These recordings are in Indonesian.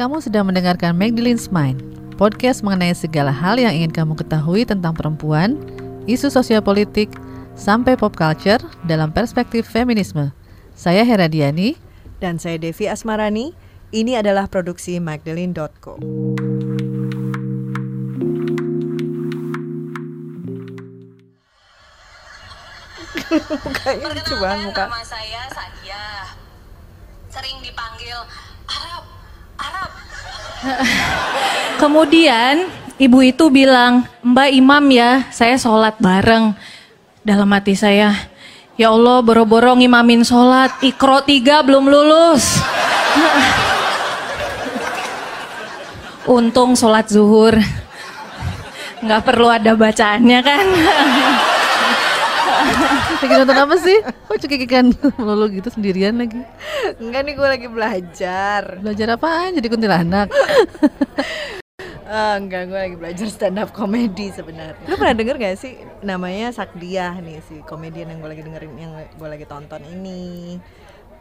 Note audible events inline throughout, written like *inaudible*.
Kamu sedang mendengarkan Magdalene's Mind, podcast mengenai segala hal yang ingin kamu ketahui tentang perempuan, isu sosial politik, sampai pop culture dalam perspektif feminisme. Saya Hera Diani. Dan saya Devi Asmarani. Ini adalah produksi Magdalene.co. Mukanya *laughs* lucu banget muka. nama saya Sadia. Sering. *laughs* Kemudian ibu itu bilang, Mbak Imam ya, saya sholat bareng. Dalam hati saya, ya Allah boro-boro ngimamin sholat, ikro tiga belum lulus. *laughs* Untung sholat zuhur, nggak perlu ada bacaannya kan. *laughs* Lagi nonton apa sih? Kok cekikikan *laughs* melulu gitu sendirian lagi? Enggak nih gue lagi belajar. Belajar apaan? Jadi kuntilanak. *laughs* Eh, enggak, gue lagi belajar stand up comedy sebenarnya. Lu pernah denger gak sih namanya Sakdiah nih si komedian yang gue lagi dengerin yang gue lagi tonton ini.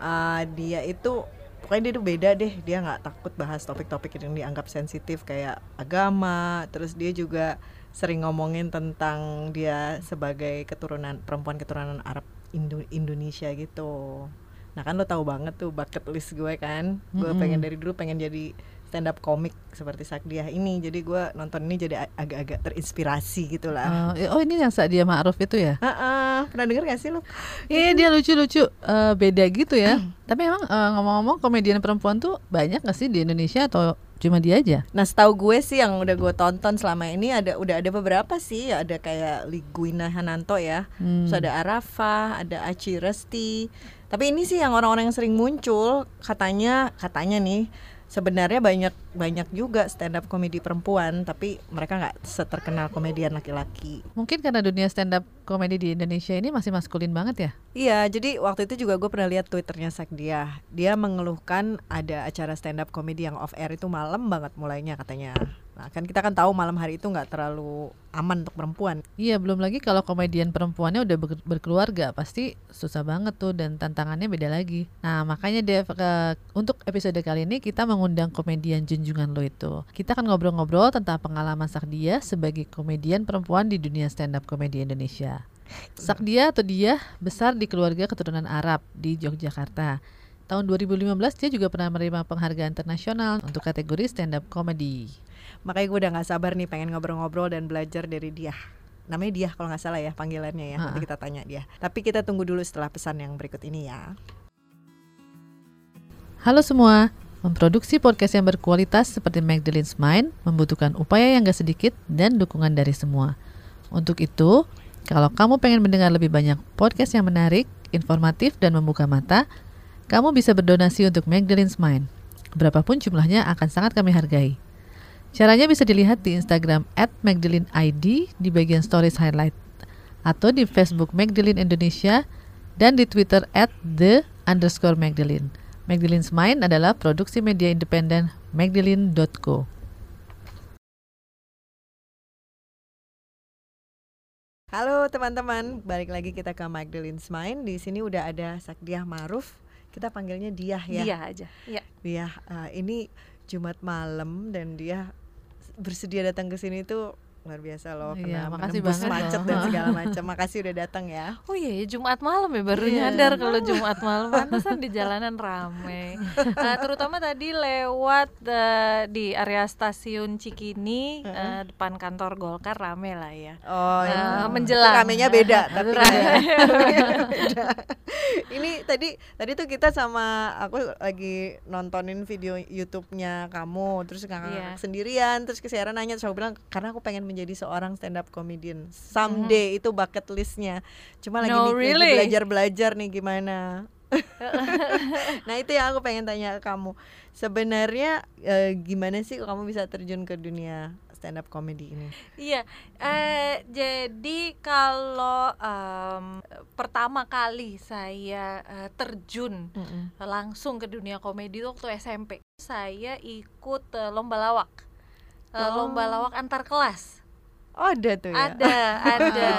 Eh, dia itu pokoknya dia tuh beda deh. Dia nggak takut bahas topik-topik yang dianggap sensitif kayak agama. Terus dia juga sering ngomongin tentang dia sebagai keturunan perempuan keturunan Arab Indo- Indonesia gitu. Nah kan lo tahu banget tuh bucket list gue kan. Gue Mm-mm. pengen dari dulu pengen jadi stand up komik seperti Sakdiah ini. Jadi gue nonton ini jadi agak-agak terinspirasi gitu lah. Eh, oh ini yang Sadia Ma'ruf itu ya? Heeh, pernah denger gak sih lo? Iya dia lucu-lucu Eh, beda gitu ya. Tapi emang eh, ngomong-ngomong komedian perempuan tuh banyak gak sih di Indonesia atau cuma dia aja? Nah setahu gue sih yang udah gue tonton selama ini ada udah ada beberapa sih ada kayak Liguina Hananto ya, Hmm. terus ada Arafah, ada Aci Resti. Tapi ini sih yang orang-orang yang sering muncul katanya katanya nih sebenarnya banyak banyak juga stand up komedi perempuan tapi mereka nggak seterkenal komedian laki-laki. Mungkin karena dunia stand up komedi di Indonesia ini masih maskulin banget ya. Iya, jadi waktu itu juga gue pernah lihat twitternya Sakdia. Dia mengeluhkan ada acara stand up komedi yang off air itu malam banget mulainya katanya. Nah kan kita kan tahu malam hari itu nggak terlalu aman untuk perempuan. Iya, belum lagi kalau komedian perempuannya udah ber- berkeluarga, pasti susah banget tuh dan tantangannya beda lagi. Nah, makanya Dev, ke- untuk episode kali ini kita mengundang komedian junjungan lo itu. Kita akan ngobrol-ngobrol tentang pengalaman Sakdia sebagai komedian perempuan di dunia stand up komedi Indonesia. Sakdia atau dia besar di keluarga keturunan Arab di Yogyakarta. Tahun 2015 dia juga pernah menerima penghargaan internasional untuk kategori stand up comedy. Makanya gue udah nggak sabar nih pengen ngobrol-ngobrol dan belajar dari dia. Namanya dia kalau nggak salah ya panggilannya ya. Nanti kita tanya dia. Tapi kita tunggu dulu setelah pesan yang berikut ini ya. Halo semua, memproduksi podcast yang berkualitas seperti Magdalene's Mind membutuhkan upaya yang gak sedikit dan dukungan dari semua. Untuk itu, kalau kamu pengen mendengar lebih banyak podcast yang menarik, informatif, dan membuka mata, kamu bisa berdonasi untuk Magdalene's Mind. Berapapun jumlahnya akan sangat kami hargai. Caranya bisa dilihat di Instagram at Magdalene ID di bagian stories highlight atau di Facebook Magdalene Indonesia dan di Twitter at the underscore Magdalene. Magdalene's Mind adalah produksi media independen magdalene.co. Halo teman-teman, balik lagi kita ke Magdalene's Mind. Di sini udah ada Sakdiah Maruf. Kita panggilnya Diah ya. Iya aja. Iya. Dia eh, ini Jumat malam dan dia bersedia datang ke sini tuh luar biasa loh Iya, makasih banget macet loh. dan segala *laughs* macam. Makasih udah datang ya. Oh iya ya Jumat malam ya baru Iya. nyadar kalau Jumat malam pantesan di jalanan rame. *laughs* Eh, terutama tadi lewat eh, di area stasiun Cikini eh, depan kantor Golkar rame lah ya. Oh, Eh, ini menjelang. ramenya beda *laughs* tapi beda. Ini tadi tadi tuh kita sama aku lagi nontonin video YouTube-nya kamu terus ngakak Iya. sendirian terus kesiaran nanya terus aku bilang karena aku pengen menjadi seorang stand up comedian. Someday itu bucket listnya. Cuma lagi, No, lagi really? belajar belajar nih gimana. *laughs* Nah itu yang aku pengen tanya ke kamu. Sebenarnya eh, gimana sih kamu bisa terjun ke dunia stand up comedy ini? Iya, eh, jadi kalau em, pertama kali saya eh, terjun langsung ke dunia komedi waktu SMP, saya ikut eh, lomba lawak, Eh, Oh. lomba lawak antar kelas. Oh ada tuh ya. Ada, ada,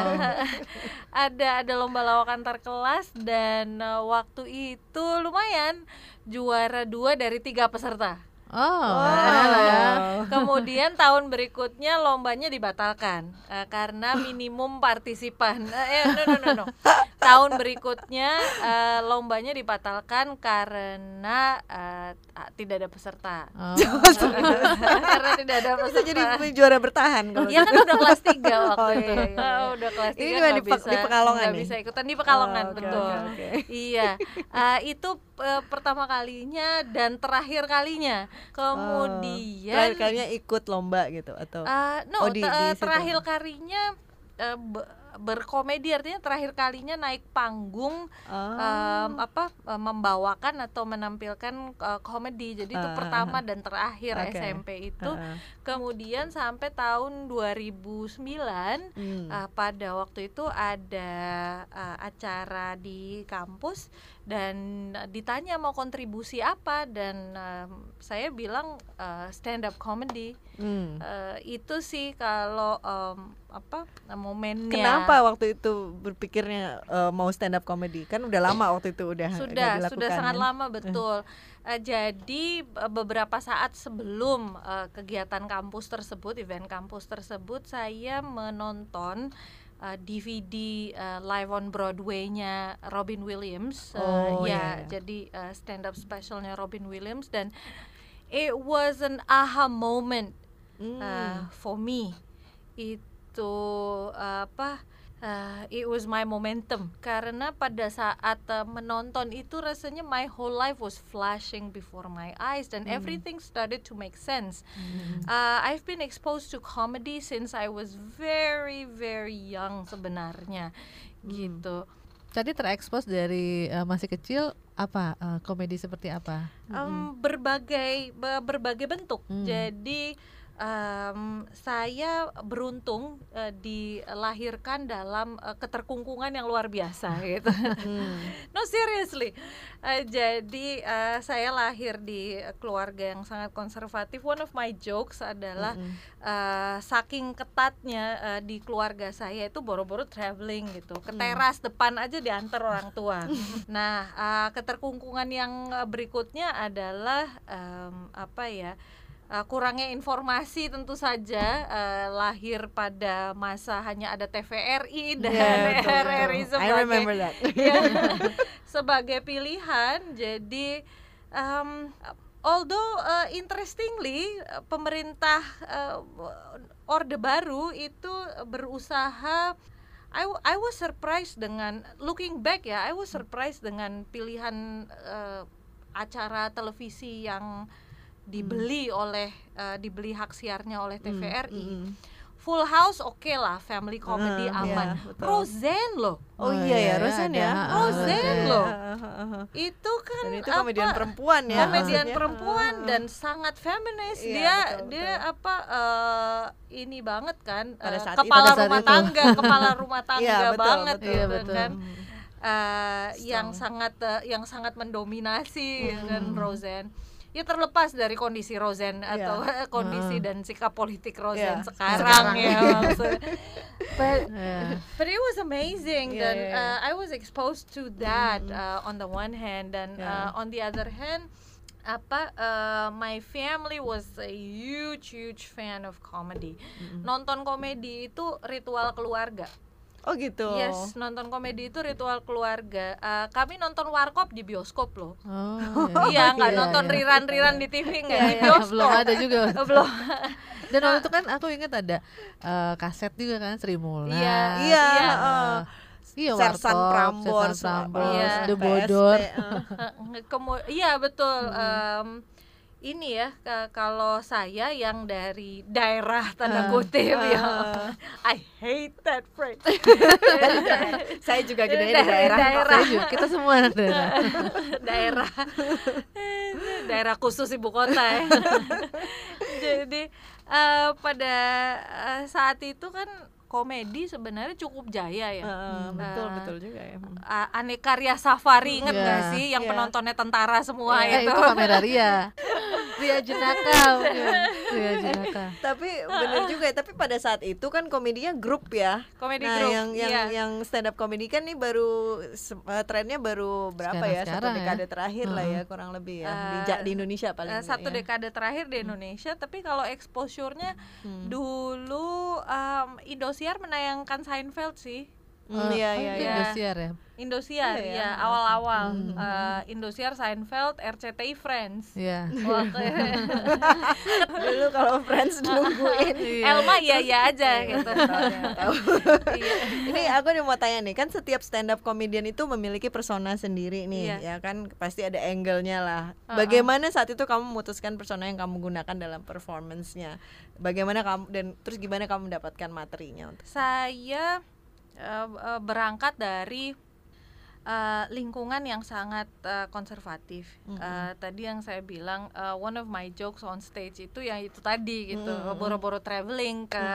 *laughs* ada, ada lomba lawak antar kelas dan eh, waktu itu lumayan juara dua dari tiga peserta. Oh, Wow. Kemudian tahun berikutnya lombanya dibatalkan eh, karena minimum partisipan. Eh, eh, no no no no. Tahun berikutnya eh, lombanya dibatalkan karena eh, ah, tidak ada peserta. Oh. *laughs* karena tidak ada Bisa peserta. jadi juara bertahan kalau Iya kan udah kelas 3 *laughs* waktu Oh, itu. iya, iya, iya. Ah, udah kelas 3 Ini di Pe- di Pekalongan nih? bisa ikutan di Pekalongan Oh, oke, betul. oke, oke. Iya. Ah, itu eh, pertama kalinya dan terakhir kalinya. Kemudian terakhir kalinya ikut lomba gitu atau Ah, no, Oh, di- di eh, terakhir kalinya eh, be- berkomedi artinya terakhir kalinya naik panggung Oh. em, apa eh, membawakan atau menampilkan eh, komedi. Jadi itu Ah, pertama dan terakhir Oke. SMP itu. Heeh. Kemudian sampai tahun 2009 Hmm. Uh, pada waktu itu ada uh, acara di kampus dan uh, ditanya mau kontribusi apa dan um, saya bilang uh, stand up comedy Hmm. Uh, itu sih kalau um, apa momennya Kenapa waktu itu berpikirnya eh, mau stand up comedy? Kan udah lama waktu itu udah sudah sudah sangat kan? lama betul Eh, jadi eh, beberapa saat sebelum eh, kegiatan kampus tersebut event kampus tersebut saya menonton eh, DVD eh, live on Broadway-nya Robin Williams Eh, Oh, ya iya, iya. jadi eh, stand up specialnya Robin Williams dan it was an aha moment Hmm. uh, for me itu uh, apa uh, it was my momentum. Karena pada saat uh, menonton itu rasanya my whole life was flashing before my eyes dan everything started to make sense. Uh, I've been exposed to comedy since I was very very young sebenarnya. Gitu. Tadi terekspos dari eh, masih kecil apa eh, komedi seperti apa? Em, berbagai be- berbagai bentuk. Hmm. Jadi em, saya beruntung eh, dilahirkan dalam eh, keterkungkungan yang luar biasa *laughs* gitu. Hmm. no seriously. Eh, jadi eh, saya lahir di keluarga yang sangat konservatif. One of my jokes adalah Mm-mm. eh, saking ketatnya eh, di keluarga saya itu boro-boro traveling gitu ke Hmm. teras depan aja diantar orang tua. *laughs* nah eh, keterkungkungan yang berikutnya adalah em, apa ya? Eh, kurangnya informasi tentu saja eh, lahir pada masa hanya ada TVRI dan Yeah, betul. RRI I sebagai remember that. *laughs* ya, sebagai pilihan jadi um, although uh, interestingly uh, pemerintah uh, orde baru itu berusaha I, I was surprised dengan looking back ya I was surprised dengan pilihan uh, acara televisi yang dibeli oleh uh, dibeli hak siarnya oleh TVRI Mm-mm. Full House oke lah family comedy Ah, aman iya, betul. Roseanne loh Oh, Oh, iya ya, iya, Roseanne ya. ah, Roseanne loh. Itu kan Dan itu apa, komedian perempuan ya. komedian maksudnya. perempuan ah, dan sangat feminis Iya, dia betul, dia betul. apa eh, ini banget kan Pada eh, saat kepala Pada saat rumah itu. tangga kepala rumah *laughs* tangga Iya, betul, banget betul. Iya, gitu betul. kan Eh, yang sangat eh, yang sangat mendominasi Hmm. kan Roseanne ya terlepas dari kondisi Roseanne Iya. atau *laughs* kondisi Ah. dan sikap politik Roseanne Iya, sekarang, sekarang. ya *laughs* maksudnya. But Ya. But it was amazing Yeah, dan yeah, yeah. uh, I was exposed to that uh, on the one hand dan Yeah. uh, on the other hand apa uh, my family was a huge huge fan of comedy. Nonton komedi itu ritual keluarga. Oh gitu. Yes, nonton komedi itu ritual keluarga. Uh, kami nonton warkop di bioskop loh. Oh, *laughs* iya, nggak iya, nonton iya. riran-riran di TV nggak di Iya, bioskop. belum ada juga. *laughs* belum. Dan waktu itu kan aku ingat ada eh, kaset juga kan Sri Mulat. Iya, Iya, heeh. Iya, Sersan Warkop, Prambors, Sersan Prambors, Iya. The Bodor. *laughs* Iya betul. Em, ini ya ka- kalau saya yang dari daerah tanda Ah. kutip ya, Ah. *laughs* I hate that phrase. Saya juga gede di Dari daerah. daerah. Saya juga, kita semua anak daerah. *laughs* daerah daerah khusus ibu kota ya. *laughs* Jadi eh, pada eh, saat itu kan komedi sebenarnya cukup jaya ya. Heeh, betul Ah. betul juga ya. A- Aneka Karya Safari inget Iya, nggak sih yang iya. penontonnya tentara semua Eh, itu? itu kamera Ria. *laughs* Ria Jenaka *laughs* mungkin. Ria Jenaka tapi bener juga ya tapi pada saat itu kan komedinya grup ya Komedi nah grup, yang yang iya. yang stand up comedy kan nih baru eh, trennya baru berapa ya satu Sekarang-sekarang ya. dekade terakhir lah ya kurang lebih ya di, Ja- di Indonesia paling Eh, nggak satu ya. dekade terakhir di Indonesia tapi kalau exposure-nya dulu um, Indosiar menayangkan Seinfeld sih Hmm, Eh, iya oh, iya iya. Indosiar ya? Indosiar Iya ya. ya awal-awal. Eh, Indosiar Seinfeld RCTI Friends. Iya. Waktu- *laughs* dulu kalau friends *laughs* nungguin. Elma iya iya aja gitu. Tahu. *laughs* Iya. ini aku nih mau tanya nih kan setiap stand up comedian itu memiliki persona sendiri nih Iya. ya kan? Pasti ada angle-nya lah. Bagaimana saat itu kamu memutuskan persona yang kamu gunakan dalam performance-nya? Bagaimana kamu dan terus gimana kamu mendapatkan materinya untuk saya eh, eh, berangkat dari eh, lingkungan yang sangat eh, konservatif. Eh, tadi yang saya bilang eh, one of my jokes on stage itu yang itu tadi gitu, boro-boro traveling ke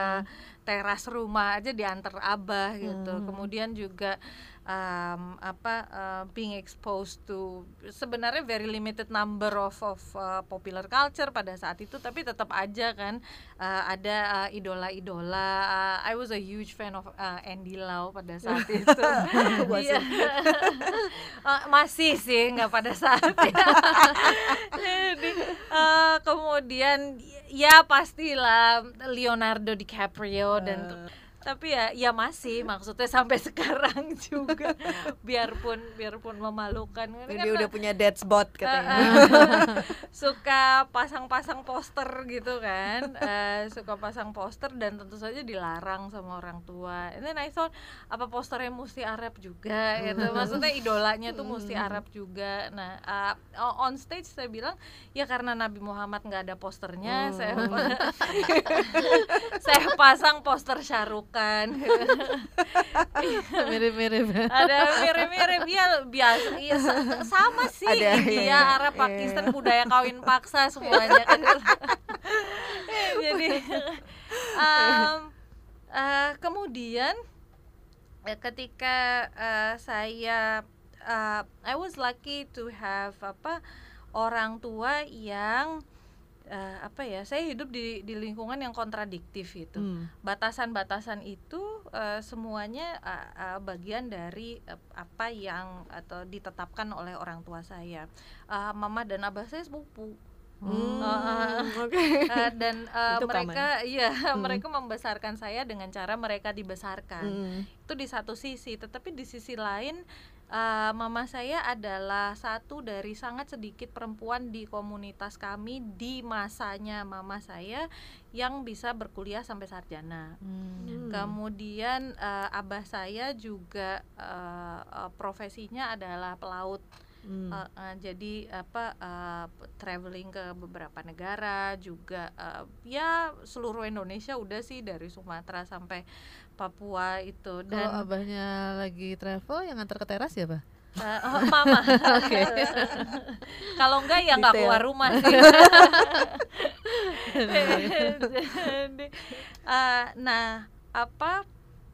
teras rumah aja diantar abah gitu. Kemudian juga um, apa uh, being exposed to sebenarnya very limited number of of uh, popular culture pada saat itu tapi tetap aja kan uh, ada uh, idola-idola Uh, I was a huge fan of uh, Andy Lau pada saat *laughs* itu Iya. *laughs* Uh, masih sih nggak pada saat itu. Jadi, uh, kemudian ya pastilah Leonardo DiCaprio dan tapi ya ya masih maksudnya sampai sekarang *laughs* juga. Biarpun biarpun memalukan. Ini Dia kan udah punya dead spot katanya. *laughs* suka pasang-pasang poster gitu kan. Eh, suka pasang poster dan tentu saja dilarang sama orang tua. Ini I thought apa posternya mesti Arab juga gitu. *laughs* Maksudnya idolanya tuh mesti Arab juga. Nah eh, on stage saya bilang ya karena Nabi Muhammad nggak ada posternya saya saya pasang poster Syarukan *laughs* mirip-mirip. Ya. ada mirip-mirip. Ya biasa. Ya, sa- sama sih Ada, India iya, Arab iya. Pakistan budaya kawin paksa semuanya kan. *laughs* Jadi um, eh, kemudian eh, ketika eh, saya eh, I was lucky to have apa orang tua yang eh, apa ya saya hidup di di lingkungan yang kontradiktif gitu. Hmm. batasan-batasan itu eh, semuanya eh, eh, bagian dari eh, apa yang atau ditetapkan oleh orang tua saya. Eh, mama dan abah saya sepupu. Hmm, Eh, *laughs* Oke. Eh, dan Itu mereka iya mereka membesarkan saya dengan cara mereka dibesarkan. Hmm. itu di satu sisi tetapi di sisi lain eh, mama saya adalah satu dari sangat sedikit perempuan di komunitas kami di masanya mama saya yang bisa berkuliah sampai sarjana Hmm. kemudian eh, abah saya juga eh, profesinya adalah pelaut Hmm. Eh, eh, jadi apa eh, traveling ke beberapa negara juga eh, ya seluruh Indonesia udah sih dari Sumatera sampai Papua itu. Kalau dan abahnya lagi travel yang ngantar ke teras ya, eh, oh, mama. *laughs* Kalau enggak ya nggak keluar rumah sih. *laughs* Jadi eh, nah apa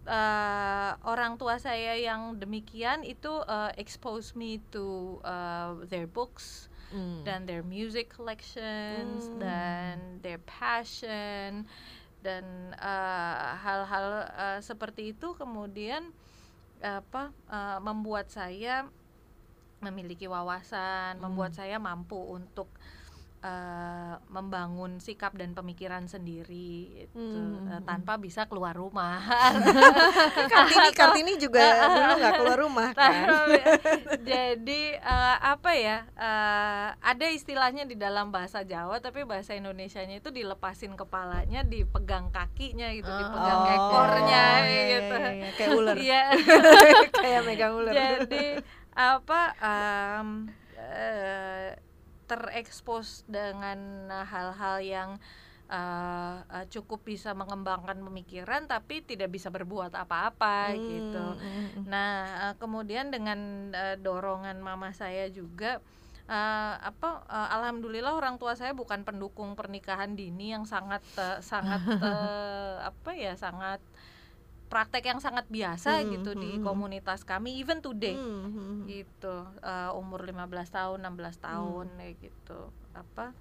eh, orang tua saya yang demikian itu eh, expose me to eh, their books Hmm. dan their music collections Hmm. dan their passion dan eh, hal-hal eh, seperti itu kemudian apa eh, membuat saya memiliki wawasan, membuat saya mampu untuk eh, membangun sikap dan pemikiran sendiri itu Hmm, hmm, tanpa bisa keluar rumah. *laughs* Kartini Kartini juga *laughs* dulu nggak keluar rumah kan. Jadi eh, apa ya? eh, ada istilahnya di dalam bahasa Jawa, tapi bahasa Indonesianya itu dilepasin kepalanya, dipegang kakinya gitu, dipegang Oh, ekornya iya, gitu. iya, iya, kayak ular. Iya. *laughs* Kayak megang ular. Jadi apa? em, eh, terekspos dengan hal-hal yang eh, eh, cukup bisa mengembangkan pemikiran, tapi tidak bisa berbuat apa-apa gitu. Hmm, hmm, hmm. Nah, eh, kemudian dengan eh, dorongan mama saya juga eh, apa eh, alhamdulillah orang tua saya bukan pendukung pernikahan dini yang sangat eh, sangat *laughs* eh, apa ya, sangat praktek yang sangat biasa Hmm, gitu di hmm. komunitas kami even today. Hmm, hmm, hmm. Gitu. eh, umur 15 tahun, 16 tahun kayak gitu. Apa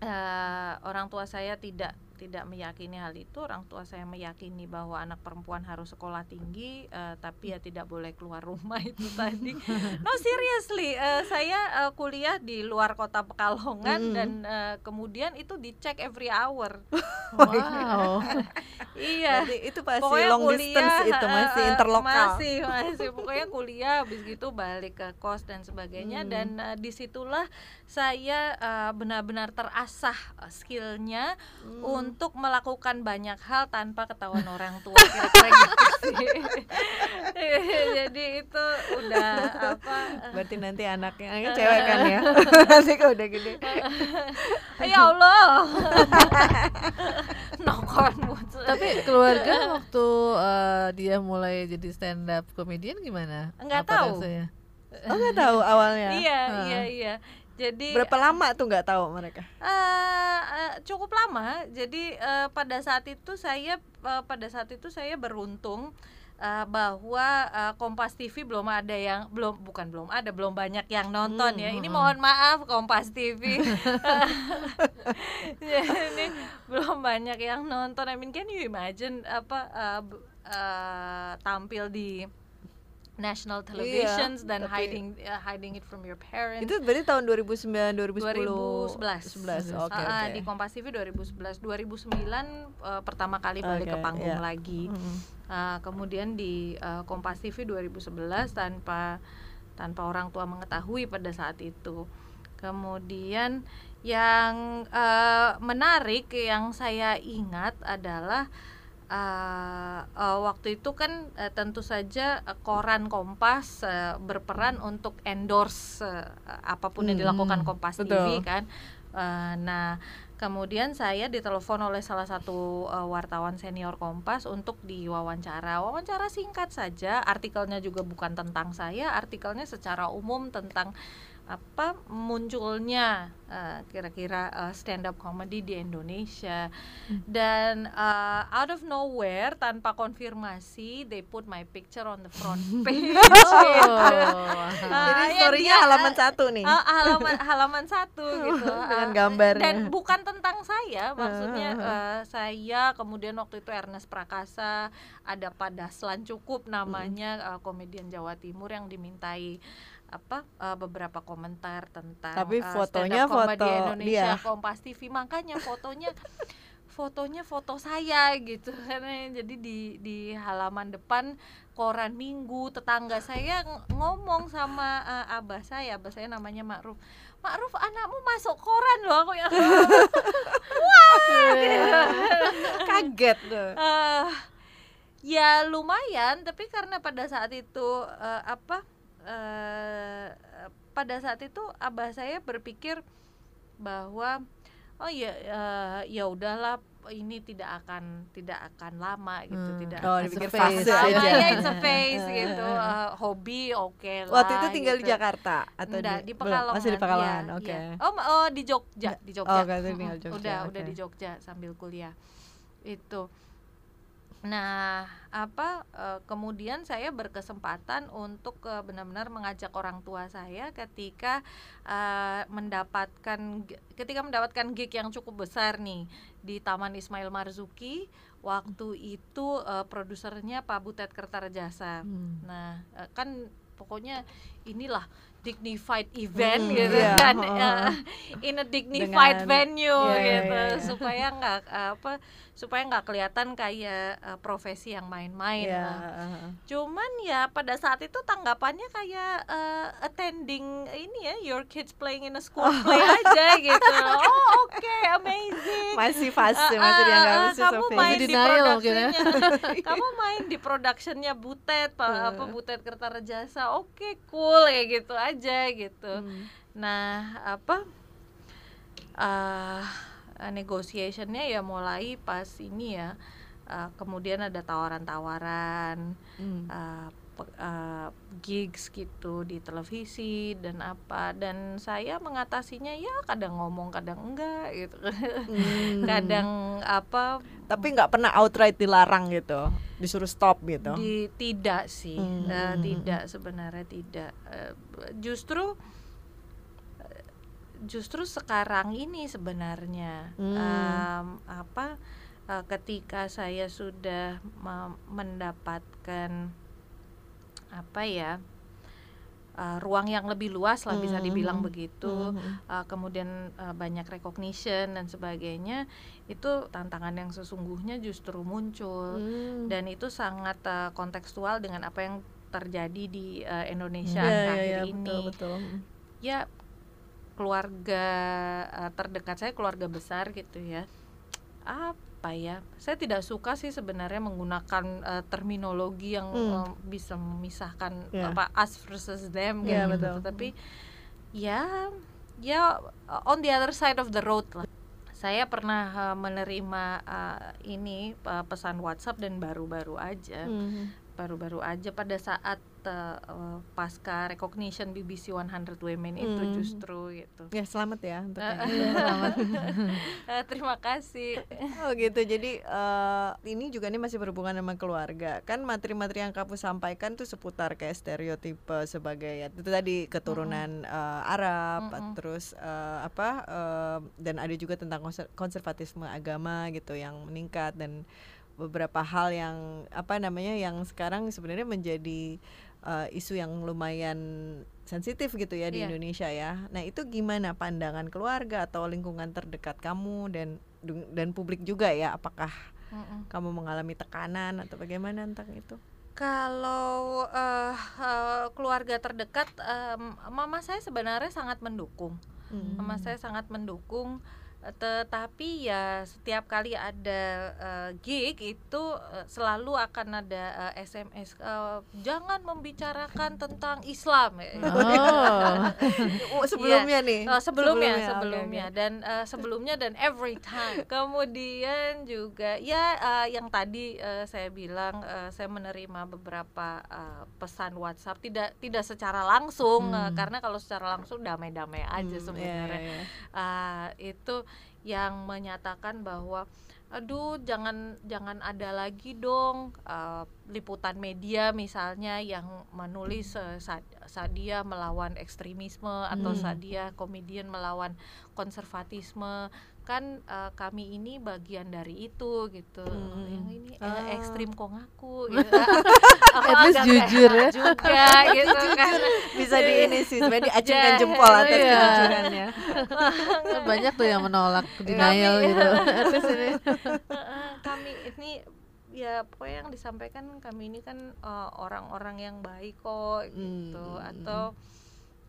eh, orang tua saya tidak tidak meyakini hal itu orang tua saya meyakini bahwa anak perempuan harus sekolah tinggi eh, tapi ya tidak boleh keluar rumah *laughs* itu tadi *laughs* no seriously eh, saya eh, kuliah di luar kota Pekalongan Mm. dan eh, kemudian itu dicek every hour *laughs* Wow. iya Berarti itu pasti pokoknya long kuliah distance itu masih interlokal. masih masih pokoknya kuliah habis gitu balik ke kos dan sebagainya Hmm. dan eh, di situlah saya eh, benar-benar terasah skillnya Hmm. untuk melakukan banyak hal tanpa ketahuan orang tua kira-kira gitu *laughs* sih *laughs* jadi itu udah apa eh, Berarti nanti anaknya anaknya *laughs* cewek kan ya. nanti kalau udah gede. ya Allah nokon Tapi keluarga waktu eh, dia mulai jadi stand up comedian gimana? Nggak Apa tahu. rasanya? Oh nggak tahu awalnya. iya Ah. iya iya jadi Berapa lama tuh nggak tahu mereka? Eh, eh, cukup lama. Jadi eh, pada saat itu saya eh, pada saat itu saya beruntung eh, bahwa eh, Kompas TV belum ada yang belum bukan belum ada belum banyak yang nonton Hmm, ya. Ini hmm. mohon maaf Kompas TV. *laughs* *laughs* Jadi belum banyak yang nonton. I mean can you imagine apa eh, b- eh, tampil di national televisions dan tapi- hiding eh, hiding it from your parents. Itu berarti tahun 2009 2010. 2011 11. Oke Ah, oke. di Kompas TV 2011 2009 eh, pertama kali balik Oke, ke panggung iya. lagi Mm. Ah, kemudian di eh, Kompas TV 2011 tanpa tanpa orang tua mengetahui pada saat itu kemudian yang eh, menarik yang saya ingat adalah eh, eh, waktu itu kan eh, tentu saja eh, koran Kompas eh, berperan untuk endorse eh, apa pun yang Hmm, dilakukan Kompas TV betul. kan Eh, nah kemudian saya ditelepon oleh salah satu eh, wartawan senior Kompas untuk diwawancara wawancara singkat saja artikelnya juga bukan tentang saya artikelnya secara umum tentang apa munculnya eh, kira-kira eh, stand up comedy di Indonesia. Dan eh, out of nowhere tanpa konfirmasi they put my picture on the front *laughs* page. Oh. Ah, Jadi ya storynya dia, halaman satu nih. Ah, halaman halaman satu *laughs* gitu. Dengan Ah, gambarnya. dan bukan tentang saya maksudnya Ah, ah, eh, saya kemudian waktu itu Ernest Prakasa ada pada Selan cukup namanya eh, komedian Jawa Timur yang dimintai apa eh, beberapa komentar tentang Tapi eh, fotonya foto Indonesia dia. Kompas TV makanya fotonya *laughs* fotonya foto saya gitu. *laughs* Karena jadi di di halaman depan koran minggu tetangga saya ng- ngomong sama eh, abah saya. Abah saya namanya Ma'ruf. Ma'ruf anakmu masuk koran loh. Aku yang *laughs* Kaget tuh. Ya lumayan. Tapi karena pada saat itu eh, apa eh, pada saat itu abah saya berpikir bahwa oh ya eh, ya udahlah ini tidak akan tidak akan lama gitu Hmm. tidak Oh, akan dipikir fase lama aja. ya it's a *laughs* phase gitu eh, hobi oke lah Waktu itu tinggal di gitu. Jakarta atau Enggak, di, belum? Pekalongan. Masih di Pekalongan. iya, Oke. iya. Oh, ma- oh, di Jogja, di Jogja. Oh, tinggal Mm-mm, Jogja, Udah, udah oke. di Jogja sambil kuliah. Itu. Nah, apa eh, kemudian saya berkesempatan untuk eh, benar-benar mengajak orang tua saya ketika eh, mendapatkan ketika mendapatkan gig yang cukup besar nih di Taman Ismail Marzuki. Waktu itu eh, produsernya Pak Butet Kertarejasa. Hmm. Nah, kan pokoknya inilah dignified event Hmm, gitu iya, kan heeh. eh, in a dignified Dengan- venue iya, iya, gitu iya, iya. supaya nggak eh, apa supaya nggak kelihatan kayak eh, profesi yang main-main Iya, lah. heeh. Cuman ya pada saat itu tanggapannya kayak eh, attending ini ya your kids playing in a school play aja gitu. Oh, oke, amazing. Masih fase, Ah, masih dianggap masih kamu main di Denial mungkin ya. productionnya *laughs* kamu main di productionnya Butet pak Eh. apa Butet Kertarejasa oke cool ya gitu aja gitu Hmm. nah apa ah negotiationnya ya mulai pas ini ya ah, kemudian ada tawaran-tawaran Hmm. uh, uh, gigs gitu di televisi dan apa dan saya mengatasinya ya kadang ngomong kadang enggak gitu Hmm. *laughs* kadang apa Tapi nggak pernah outright dilarang gitu, disuruh stop gitu. di tidak sih Hmm. Eh, tidak sebenarnya tidak Eh, justru justru sekarang ini sebenarnya Hmm. Em, apa eh, ketika saya sudah me- mendapatkan apa ya eh, ruang yang lebih luas lah bisa Hmm, dibilang hmm, begitu. Mhm. uh, kemudian uh, banyak recognition dan sebagainya itu tantangan yang sesungguhnya justru muncul. Hmm. dan itu sangat uh, kontekstual dengan apa yang terjadi di uh, Indonesia Iya, iya, akhir-akhir iya, ini. Betul betul. ya keluarga uh, terdekat saya keluarga besar gitu ya apa ya saya tidak suka sih sebenarnya menggunakan uh, terminologi yang Hmm. uh, bisa memisahkan Iya. apa us versus them kayak gitu betul. tapi ya ya uh, on the other side of the road lah saya pernah uh, menerima uh, ini uh, pesan WhatsApp dan baru-baru aja Mhm. Baru-baru aja pada saat uh, uh, pasca recognition BBC 100 Women itu Hmm. justru gitu Ya selamat ya untuk Eh, itu. *laughs* Selamat. *laughs* Terima kasih Oh gitu. Jadi eh, ini juga nih masih berhubungan sama keluarga. Kan materi-materi yang kamu sampaikan tuh seputar kayak stereotipe sebagai ya itu tadi keturunan eh, Arab, Mm-mm. terus eh, apa eh, dan ada juga tentang konser- konservatisme agama gitu yang meningkat dan beberapa hal yang apa namanya yang sekarang sebenarnya menjadi eh, isu yang lumayan sensitif gitu ya di Iya. Indonesia ya. Nah, itu gimana pandangan keluarga atau lingkungan terdekat kamu dan dan publik juga ya? Apakah Mm-mm. kamu mengalami tekanan atau bagaimana tentang itu? kalau eh, eh, keluarga terdekat em, mama saya sebenarnya sangat mendukung Hmm. Mama saya sangat mendukung tetapi ya setiap kali ada eh, gig itu eh, selalu akan ada eh, SMS eh, jangan membicarakan tentang Islam ya. Oh, *laughs* *laughs* sebelumnya nih. Oh, sebelumnya, oke, sebelumnya oke. dan eh, sebelumnya dan every time. *laughs* Kemudian juga ya eh, yang tadi eh, saya bilang eh, saya menerima beberapa eh, pesan WhatsApp tidak tidak secara langsung Hmm. karena kalau secara langsung damai-damai aja Hmm, iya, sebenarnya. iya, iya. Ah, itu yang menyatakan bahwa aduh jangan jangan ada lagi dong eh, liputan media misalnya yang menulis Sa- Sadia melawan ekstremisme atau Hmm. Sadia komedian melawan konservatisme kan eh, kami ini bagian dari itu gitu Hmm. yang ini eh, Ah. ekstrim kok ngaku *laughs* gitu Aku At least jujur ya. juga gitu kan Bisa di ini sih, sebenarnya diacungkan *laughs* Ya, jempol atas iya. kejujurannya. Banyak tuh yang menolak denial Kami- gitu. *laughs* Terus ini Heeh, kami ini ya pokoknya yang disampaikan kami ini kan eh, orang-orang yang baik kok gitu Hmm. atau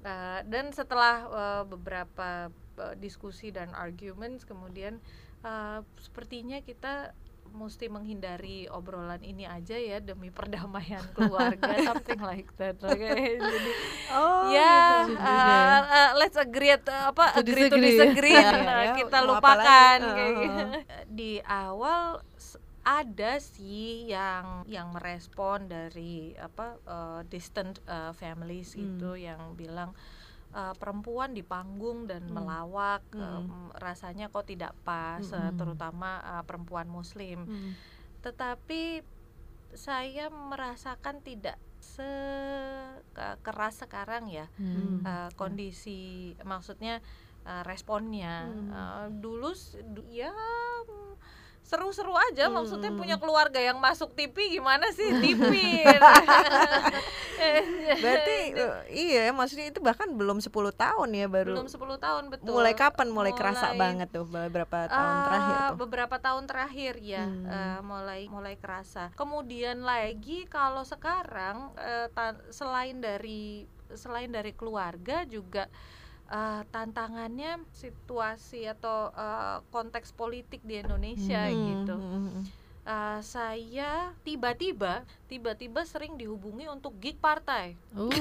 eh, dan setelah eh, beberapa eh, diskusi dan arguments kemudian eh, sepertinya kita mesti menghindari obrolan ini aja ya demi perdamaian *laughs* keluarga something like that Oke, *laughs* jadi Oh, ya gitu. uh, uh, let's agree uh, apa To agree to disagree. disagree Ya, Nah, *laughs* ya, kita lupakan kayak Uh, gitu. di awal ada sih yang yang merespon dari apa uh, distant uh, families Hmm. gitu yang bilang uh, perempuan di panggung dan Hmm. melawak Hmm. um, rasanya kok tidak pas Hmm. uh, terutama uh, perempuan muslim Hmm. tetapi saya merasakan tidak sekeras sekarang ya Hmm. uh, kondisi maksudnya uh, responnya Hmm. Uh, dulu ya seru-seru aja Hmm. maksudnya punya keluarga yang masuk TV gimana sih *laughs* TV Berarti *laughs* eh, iya, maksudnya itu bahkan belum 10 tahun ya baru. belum 10 tahun betul Mulai kapan mulai kerasa Mulai- banget tuh beberapa tahun Ah, terakhir tuh? beberapa tahun terakhir ya Hmm. eh, mulai mulai kerasa kemudian lagi kalau sekarang eh, ta- selain dari selain dari keluarga juga eh, tantangannya situasi atau eh, konteks politik di Indonesia Hmm, gitu. hmm, Eh, saya tiba-tiba tiba-tiba sering dihubungi untuk gig partai Uh.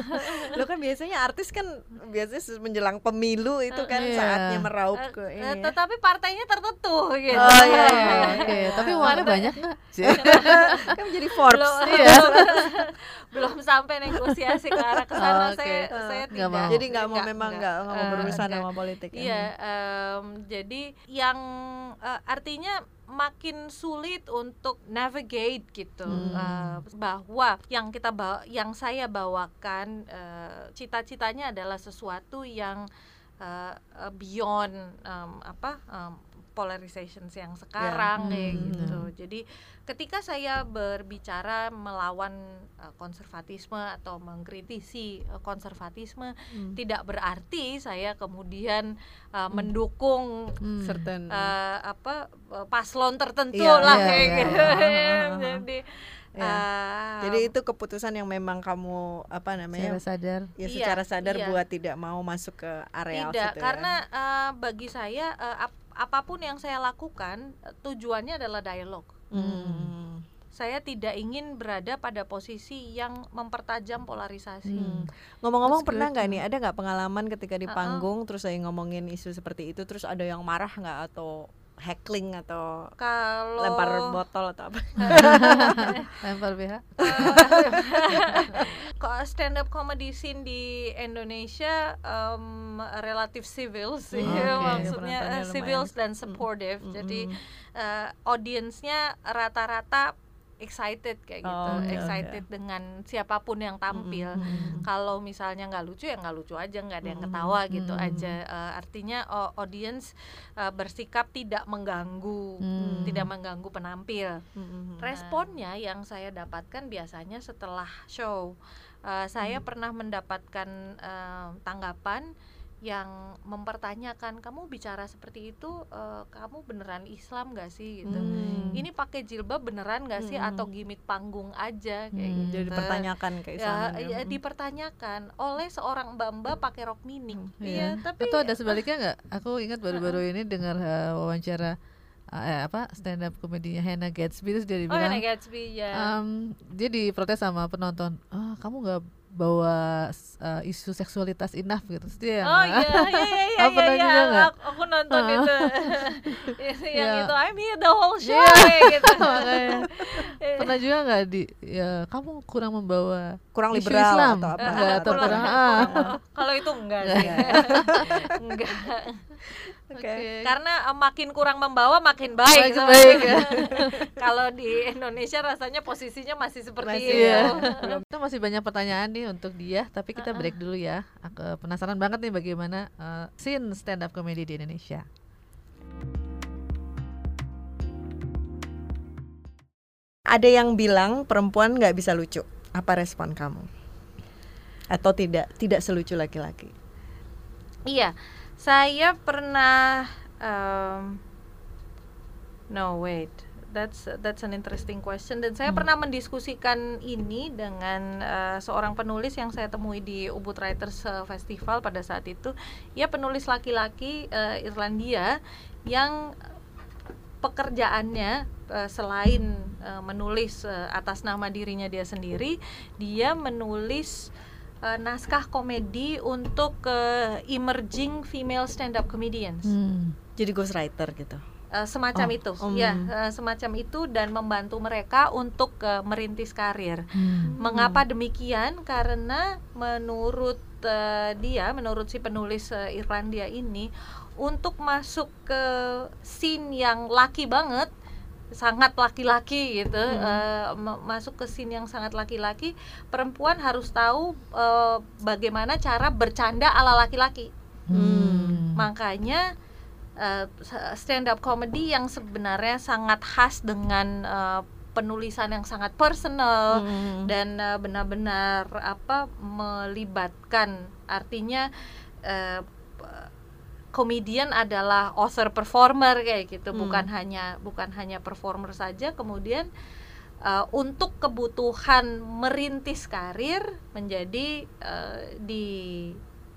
*laughs* Lo kan biasanya artis kan biasanya menjelang pemilu itu kan Iya. saatnya meraup Eh, ke eh, ini. ya. tetapi partainya tertentu gitu Oh iya, iya, Oke, tapi uangnya banyak nggak? *laughs* kan jadi Forbes. belum, Iya. *laughs* belum sampai negosiasi ke arah ke sana Oh, oke. saya saya Nggak tidak mau. Jadi nggak mau memang nggak mau berurusan sama politik. ya. Iya, em, jadi yang eh, artinya makin sulit untuk navigate gitu Hmm. eh, bahwa yang kita bawa, yang saya bawakan eh, cita-citanya adalah sesuatu yang uh, uh, beyond um, apa um, polarization yang sekarang Yeah. kayak Hmm, gitu. Jadi ketika saya berbicara melawan uh, konservatisme atau mengkritisi uh, konservatisme Hmm. tidak berarti saya kemudian uh, mendukung Hmm. certain uh, apa uh, paslon tertentu Iya, lah iya, kayak iya. gitu. Ah, ah, ah. Jadi Ya. uh, Jadi itu keputusan yang memang kamu apa namanya? Secara sadar. ya Iya, secara sadar iya. buat tidak mau masuk ke area tidak situ ya. karena uh, bagi saya uh, ap- apa pun yang saya lakukan uh, tujuannya adalah dialog. Hmm. Saya tidak ingin berada pada posisi yang mempertajam polarisasi. Hmm. Ngomong-ngomong That's pernah nggak nih ada nggak pengalaman ketika di panggung terus saya ngomongin isu seperti itu terus ada yang marah nggak atau heckling atau Kalau lempar botol atau apa? *laughs* Lempar BH. Kok stand up comedy scene di Indonesia em, relatif civil sih Hmm, oke. maksudnya eh, civil lumayan. dan supportive Mm-mm. jadi eh, audiensnya rata-rata excited kayak gitu Oh, oke, excited dengan siapa pun yang tampil Mm-mm. kalau misalnya nggak lucu ya nggak lucu aja nggak ada yang Mm-mm. ketawa gitu Mm-mm. aja Eh, artinya oh, audience eh, bersikap tidak mengganggu Hmm. tidak mengganggu penampil Mm-mm. responnya yang saya dapatkan biasanya setelah show Uh, saya Hmm. pernah mendapatkan uh, tanggapan yang mempertanyakan kamu bicara seperti itu uh, kamu beneran Islam gak sih gitu Hmm. ini pakai jilbab beneran gak sih Hmm. atau gimmick panggung aja kayak Hmm. gitu jadi dipertanyakan ya, keislamannya. ya dipertanyakan oleh seorang mbak-mbak pakai rok mini iya tapi Atau ada sebaliknya nggak? *laughs* Aku ingat baru-baru ini dengar uh, wawancara uh, eh, apa stand up komedinya Hannah Gatsby terus dia oh bilang Hannah Gatsby ya um, dia diprotes sama penonton, ah kamu nggak bawa uh, isu seksualitas enough gitu. Dia yang, Oh iya iya iya iya *laughs* pernah iya, juga nggak? aku, aku nonton Ah. itu *laughs* *laughs* yang Iya. itu I'm here the whole show Iya. kayak gitu Makanya. pernah juga nggak di ya kamu kurang membawa kurang isu liberal Islam atau apa? Enggak, atau Kurang- kurang ah. kurang- kalau itu enggak sih enggak Oke. karena eh, makin kurang membawa makin baik Makin baik, ya. *laughs* kalau di Indonesia rasanya posisinya masih seperti Masih, itu Iya. Kita masih banyak pertanyaan nih untuk dia, tapi kita break dulu ya. Aku penasaran banget nih bagaimana uh, scene stand up comedy di Indonesia. Ada yang bilang perempuan nggak bisa lucu. Apa respon kamu? Atau tidak tidak selucu laki-laki? Iya, saya pernah um, no wait, that's that's an interesting question dan saya Hmm. pernah mendiskusikan ini dengan uh, seorang penulis yang saya temui di Ubud Writers uh, Festival pada saat itu. Ia penulis laki-laki uh, Irlandia yang pekerjaannya uh, selain uh, menulis uh, atas nama dirinya dia sendiri, dia menulis uh, naskah komedi untuk uh, emerging female stand up comedians. Hmm. Jadi ghostwriter gitu. Uh, semacam Oh, itu. um. Ya, uh, semacam itu dan membantu mereka untuk uh, merintis karir. Hmm. Mengapa demikian? Karena menurut uh, dia, menurut si penulis uh, Irlandia ini, untuk masuk ke scene yang laki banget, sangat laki-laki gitu, uh, ma- masuk ke scene yang sangat laki-laki, perempuan harus tahu uh, bagaimana cara bercanda ala laki-laki. Hmm. Makanya uh, stand up comedy yang sebenarnya sangat khas dengan uh, penulisan yang sangat personal Hmm. dan uh, benar-benar apa melibatkan artinya uh, komedian adalah author performer kayak gitu Hmm. bukan hanya bukan hanya performer saja kemudian uh, untuk kebutuhan merintis karir menjadi uh, di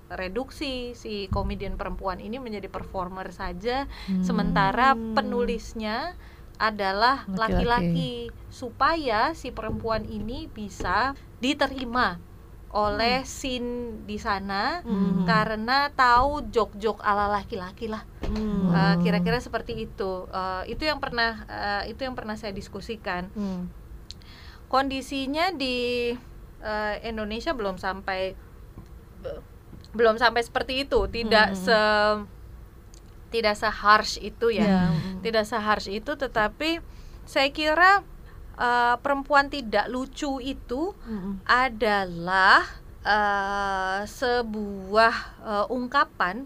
reduksi si komedian perempuan ini menjadi performer saja Hmm. sementara penulisnya adalah Laki-laki. laki-laki supaya si perempuan ini bisa diterima oleh scene di sana Hmm. karena tahu jok-jok ala laki-laki lah Hmm. Uh, kira-kira seperti itu Uh, itu yang pernah uh, itu yang pernah saya diskusikan Hmm. kondisinya di uh, Indonesia belum sampai be- belum sampai seperti itu tidak Hmm. se tidak se harsh itu ya Ya. tidak seharsh itu tetapi saya kira uh, perempuan tidak lucu itu Hmm. adalah uh, sebuah uh, ungkapan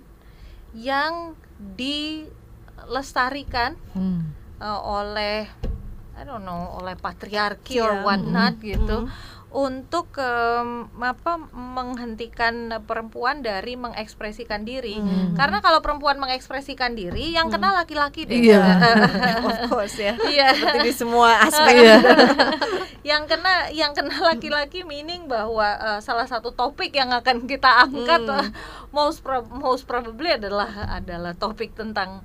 yang dilestarikan Hmm. uh, oleh I don't know oleh patriarki or Iya. whatnot Mm-mm. gitu Mm. Untuk em, apa menghentikan perempuan dari mengekspresikan diri Mm. karena kalau perempuan mengekspresikan diri yang kena laki-laki deh Iya. *laughs* of course ya Iya. seperti di semua aspek Iya. *laughs* yang kena yang kena laki-laki meaning bahwa uh, salah satu topik yang akan kita angkat Hmm. uh, most prob- most probably adalah adalah topik tentang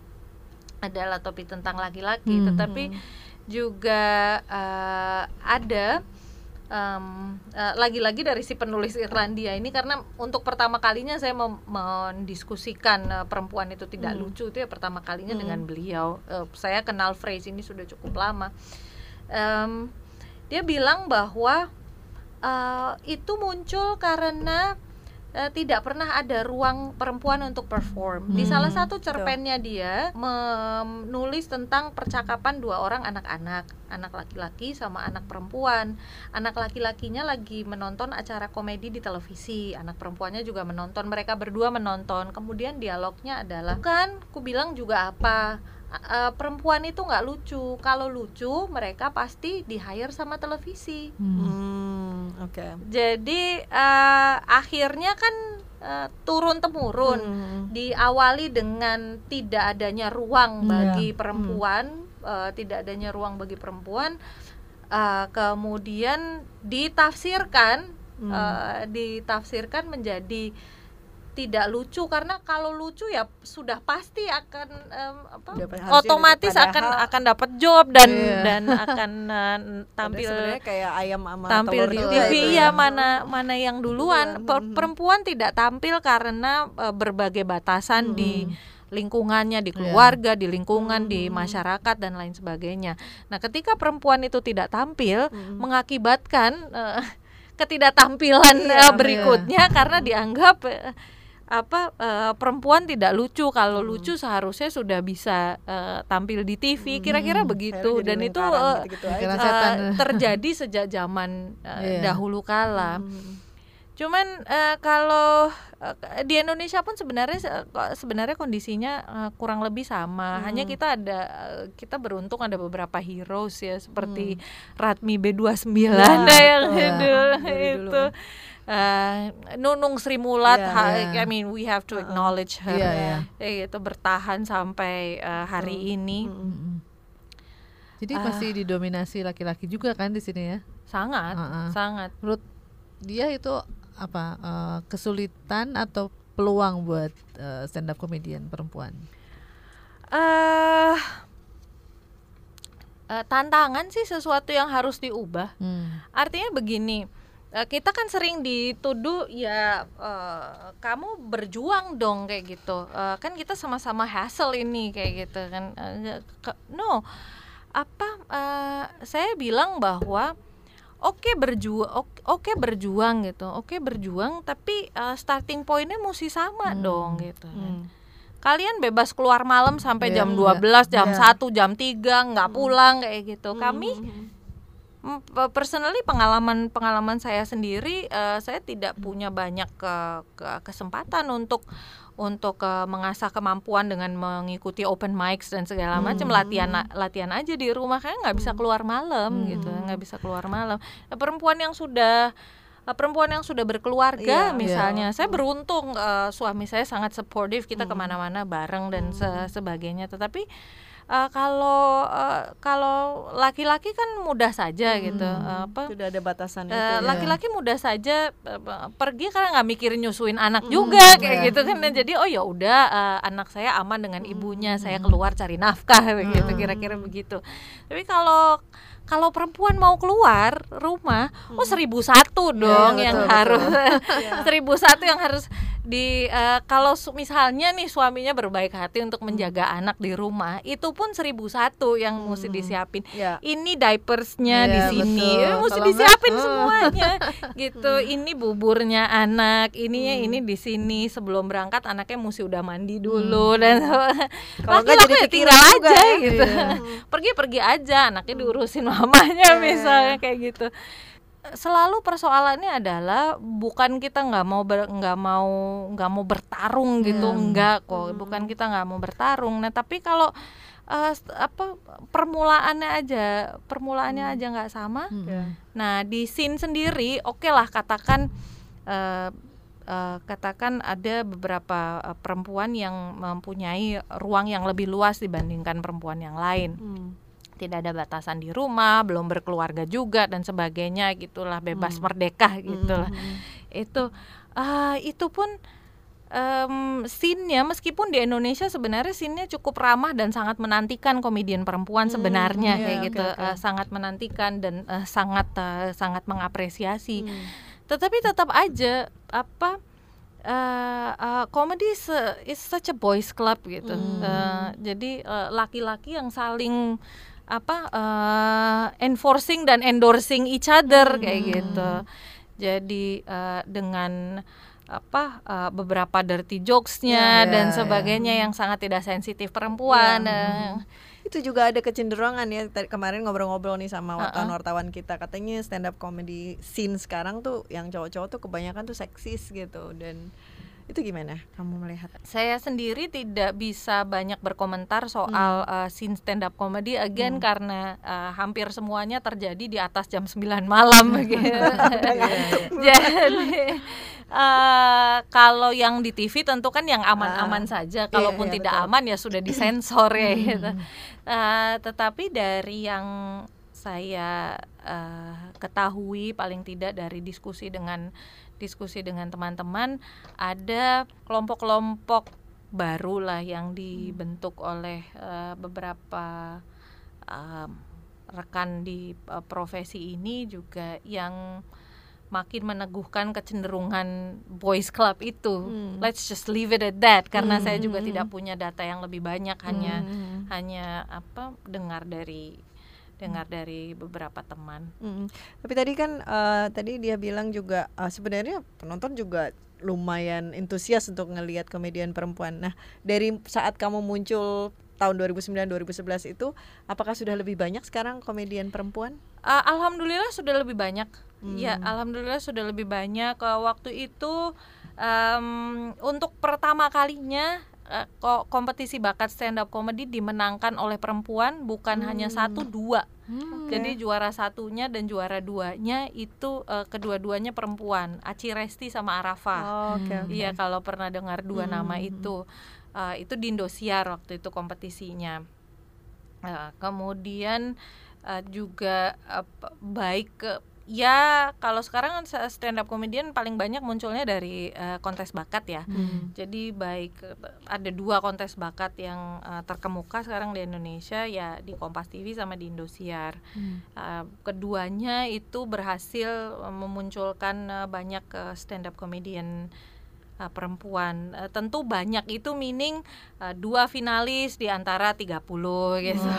adalah topik tentang laki-laki Hmm. tetapi juga uh, ada em, uh, lagi-lagi dari si penulis Irlandia ini karena untuk pertama kalinya saya mem- mendiskusikan uh, perempuan itu tidak Hmm. lucu itu ya pertama kalinya Hmm. dengan beliau Uh, saya kenal phrase ini sudah cukup lama Em, dia bilang bahwa uh, itu muncul karena uh, tidak pernah ada ruang perempuan untuk perform. Di Hmm, salah satu cerpennya dia menulis tentang percakapan dua orang anak-anak, anak laki-laki sama anak perempuan. Anak laki-lakinya lagi menonton acara komedi di televisi, anak perempuannya juga menonton. Mereka berdua menonton. Kemudian dialognya adalah, kan, ku bilang juga apa? Uh, perempuan itu nggak lucu. Kalau lucu, mereka pasti di hire sama televisi. Hmm. Hmm, oke Jadi eh, akhirnya kan eh, turun temurun Hmm. diawali dengan tidak adanya ruang Iya. bagi perempuan, eh, tidak adanya ruang bagi perempuan, eh, kemudian ditafsirkan, Hmm. eh, ditafsirkan menjadi tidak lucu karena kalau lucu ya sudah pasti akan em, apa hasil otomatis padahal- akan akan dapat job dan Iya. dan akan Padahal tampil sebenarnya kayak ayam sama tampil di TV itu ya. mana mana yang duluan. Duluan, Per- perempuan tidak tampil karena eh, berbagai batasan di lingkungannya di Iya. keluarga di lingkungan Mhm. di masyarakat dan lain sebagainya. Nah ketika perempuan itu tidak tampil Mhm. mengakibatkan eh, *laughs* ketidaktampilan Iya, eh, berikutnya karena dianggap eh, apa eh, perempuan tidak lucu kalau Hmm. lucu seharusnya sudah bisa eh, tampil di TV kira-kira Hmm. begitu dan itu aja. eh, setan. terjadi sejak zaman eh, Iya. dahulu kala. Hmm. Cuman eh, kalau eh, di Indonesia pun sebenarnya sebenarnya kondisinya eh, kurang lebih sama. Hanya Hmm. kita ada kita beruntung ada beberapa heroes ya seperti Hmm. Ratmi B29 Ya, nah, yang Dari dulu. itu Eh, Nunung Sri Mulat ha- iya. I mean we have to acknowledge her Iya, iya. Eh, itu bertahan sampai eh, hari ini Hmm. Mm-mm. Jadi Ah. masih didominasi laki-laki juga kan di sini ya? sangat Ah, ah. sangat Menurut dia itu apa eh, kesulitan atau peluang buat stand up comedian perempuan? eh eh, tantangan sih sesuatu yang harus diubah. Hmm. Artinya begini, kita kan sering dituduh ya eh, kamu berjuang dong kayak gitu. Eh, kan kita sama-sama hassle ini kayak gitu kan. Eh, ke- no, apa? eh, saya bilang bahwa oke berjuang, oke, oke berjuang gitu, oke berjuang, tapi eh, starting pointnya mesti sama Hmm. dong gitu. kan. Hmm. Kalian bebas keluar malam sampai Iya, jam iya. 12, jam Iya. 1, jam 3 nggak pulang kayak gitu. Kami Hmm. Mm, pe- personally pengalaman pengalaman saya sendiri eh, saya tidak punya banyak ke, ke- kesempatan untuk untuk eh, mengasah kemampuan dengan mengikuti open mics dan segala macam Hmm. latihan latihan aja di rumah kayak nggak bisa keluar malam gitu Hmm. nggak bisa keluar malam Nah, perempuan yang sudah perempuan yang sudah berkeluarga Iya, misalnya iya. saya beruntung eh, suami saya sangat supportive kita Hmm. ke mana-mana bareng dan se- Hmm. sebagainya tetapi eh, kalau eh, kalau laki-laki kan mudah saja gitu Eh, apa Sudah ada batasan eh, itu ya. laki-laki mudah saja eh, pergi karena nggak mikirin nyusuin anak Mm, juga kayak iya. gitu kan Dan jadi oh ya udah eh, anak saya aman dengan ibunya saya Mm. keluar cari nafkah *laughs* begitu Mm. kira-kira begitu tapi kalau kalau perempuan mau keluar rumah oh seribu satu dong Iya, yang betul, harus *laughs* Iya. *laughs* seribu satu yang harus di eh, kalau su- misalnya nih suaminya berbaik hati untuk menjaga anak di rumah itu pun seribu satu yang mesti Hmm. disiapin Ya. ini diapersnya di Iya, sini betul. Mesti Kalau disiapin enggak, eh. semuanya *laughs* gitu ini buburnya anak ininya Hmm. ini di sini sebelum berangkat anaknya mesti udah mandi dulu dan Kalau jadi *laughs* ya tinggal juga aja ya. gitu Iya. *laughs* pergi pergi aja anaknya diurusin mamanya Iya, misalnya iya. kayak gitu selalu persoalannya adalah bukan kita nggak mau ber- nggak mau nggak mau bertarung gitu enggak kok. Bukan kita nggak mau bertarung. Nah tapi kalau eh, s- apa permulaannya aja permulaannya aja nggak sama Ya. nah di scene sendiri oke lah katakan eh, eh, katakan ada beberapa eh, perempuan yang mempunyai ruang yang lebih luas dibandingkan perempuan yang lain. Hmm. Tidak ada batasan di rumah, belum berkeluarga juga dan sebagainya gitulah bebas merdeka gitulah. Itu ah, itu pun em, scene-nya meskipun di Indonesia sebenarnya scene-nya cukup ramah dan sangat menantikan komedian perempuan sebenarnya iya, kayak gitu oke. eh, sangat menantikan dan eh, sangat eh, sangat mengapresiasi. Tetapi tetap aja apa eh eh, comedy is, a- is such a boys club gitu. Eh, jadi eh, laki-laki yang saling apa eh, enforcing dan endorsing each other kayak gitu. Jadi eh, dengan apa eh, beberapa dirty jokesnya Ya, dan ya, sebagainya yang sangat tidak sensitif perempuan. eh, itu juga ada kecenderungan ya tadi kemarin ngobrol-ngobrol nih sama wartawan-wartawan kita. Katanya stand up comedy scene sekarang tuh yang cowok-cowok tuh kebanyakan tuh seksis gitu dan itu gimana kamu melihat saya sendiri tidak bisa banyak berkomentar soal uh, scene stand up comedy again karena uh, hampir semuanya terjadi di atas jam 9 malam *laughs* gitu. *laughs* Jadi uh, kalau yang di TV tentu kan yang aman-aman saja. Kalaupun iya, tidak betul. aman ya sudah disensor ya gitu. Uh, tetapi dari yang saya uh, ketahui paling tidak dari diskusi dengan diskusi dengan teman-teman ada kelompok-kelompok baru lah yang dibentuk oleh uh, beberapa um, rekan di uh, profesi ini juga yang makin meneguhkan kecenderungan boys club itu. Let's just leave it at that karena saya juga tidak punya data yang lebih banyak hanya hanya apa dengar dari dengar dari beberapa teman. Mm. Tapi tadi kan eh, tadi dia bilang juga eh, sebenarnya penonton juga lumayan antusias untuk ngelihat komedian perempuan. Nah, dari saat kamu muncul tahun 2009-2011 itu apakah sudah lebih banyak sekarang komedian perempuan? Uh, alhamdulillah sudah lebih banyak. Ya, alhamdulillah sudah lebih banyak. Uh, waktu itu em, untuk pertama kalinya uh, ko- kompetisi bakat stand up comedy dimenangkan oleh perempuan bukan hanya satu dua. Jadi juara satunya dan juara duanya itu uh, kedua-duanya perempuan, Aci Resti sama Arafa. Oke, oke. Iya kalau pernah dengar dua nama itu, Uh, itu di Indosiar waktu itu kompetisinya. Uh, kemudian uh, juga uh, baik ke ya kalau sekarang kan stand up comedian paling banyak munculnya dari uh, kontes bakat ya. Jadi baik eh, ada dua kontes bakat yang uh, terkemuka sekarang di Indonesia ya di Kompas TV sama di Indosiar. Uh, keduanya itu berhasil memunculkan uh, banyak uh, stand up comedian uh, perempuan. Uh, tentu banyak itu meaning uh, dua finalis di antara 30 gitu.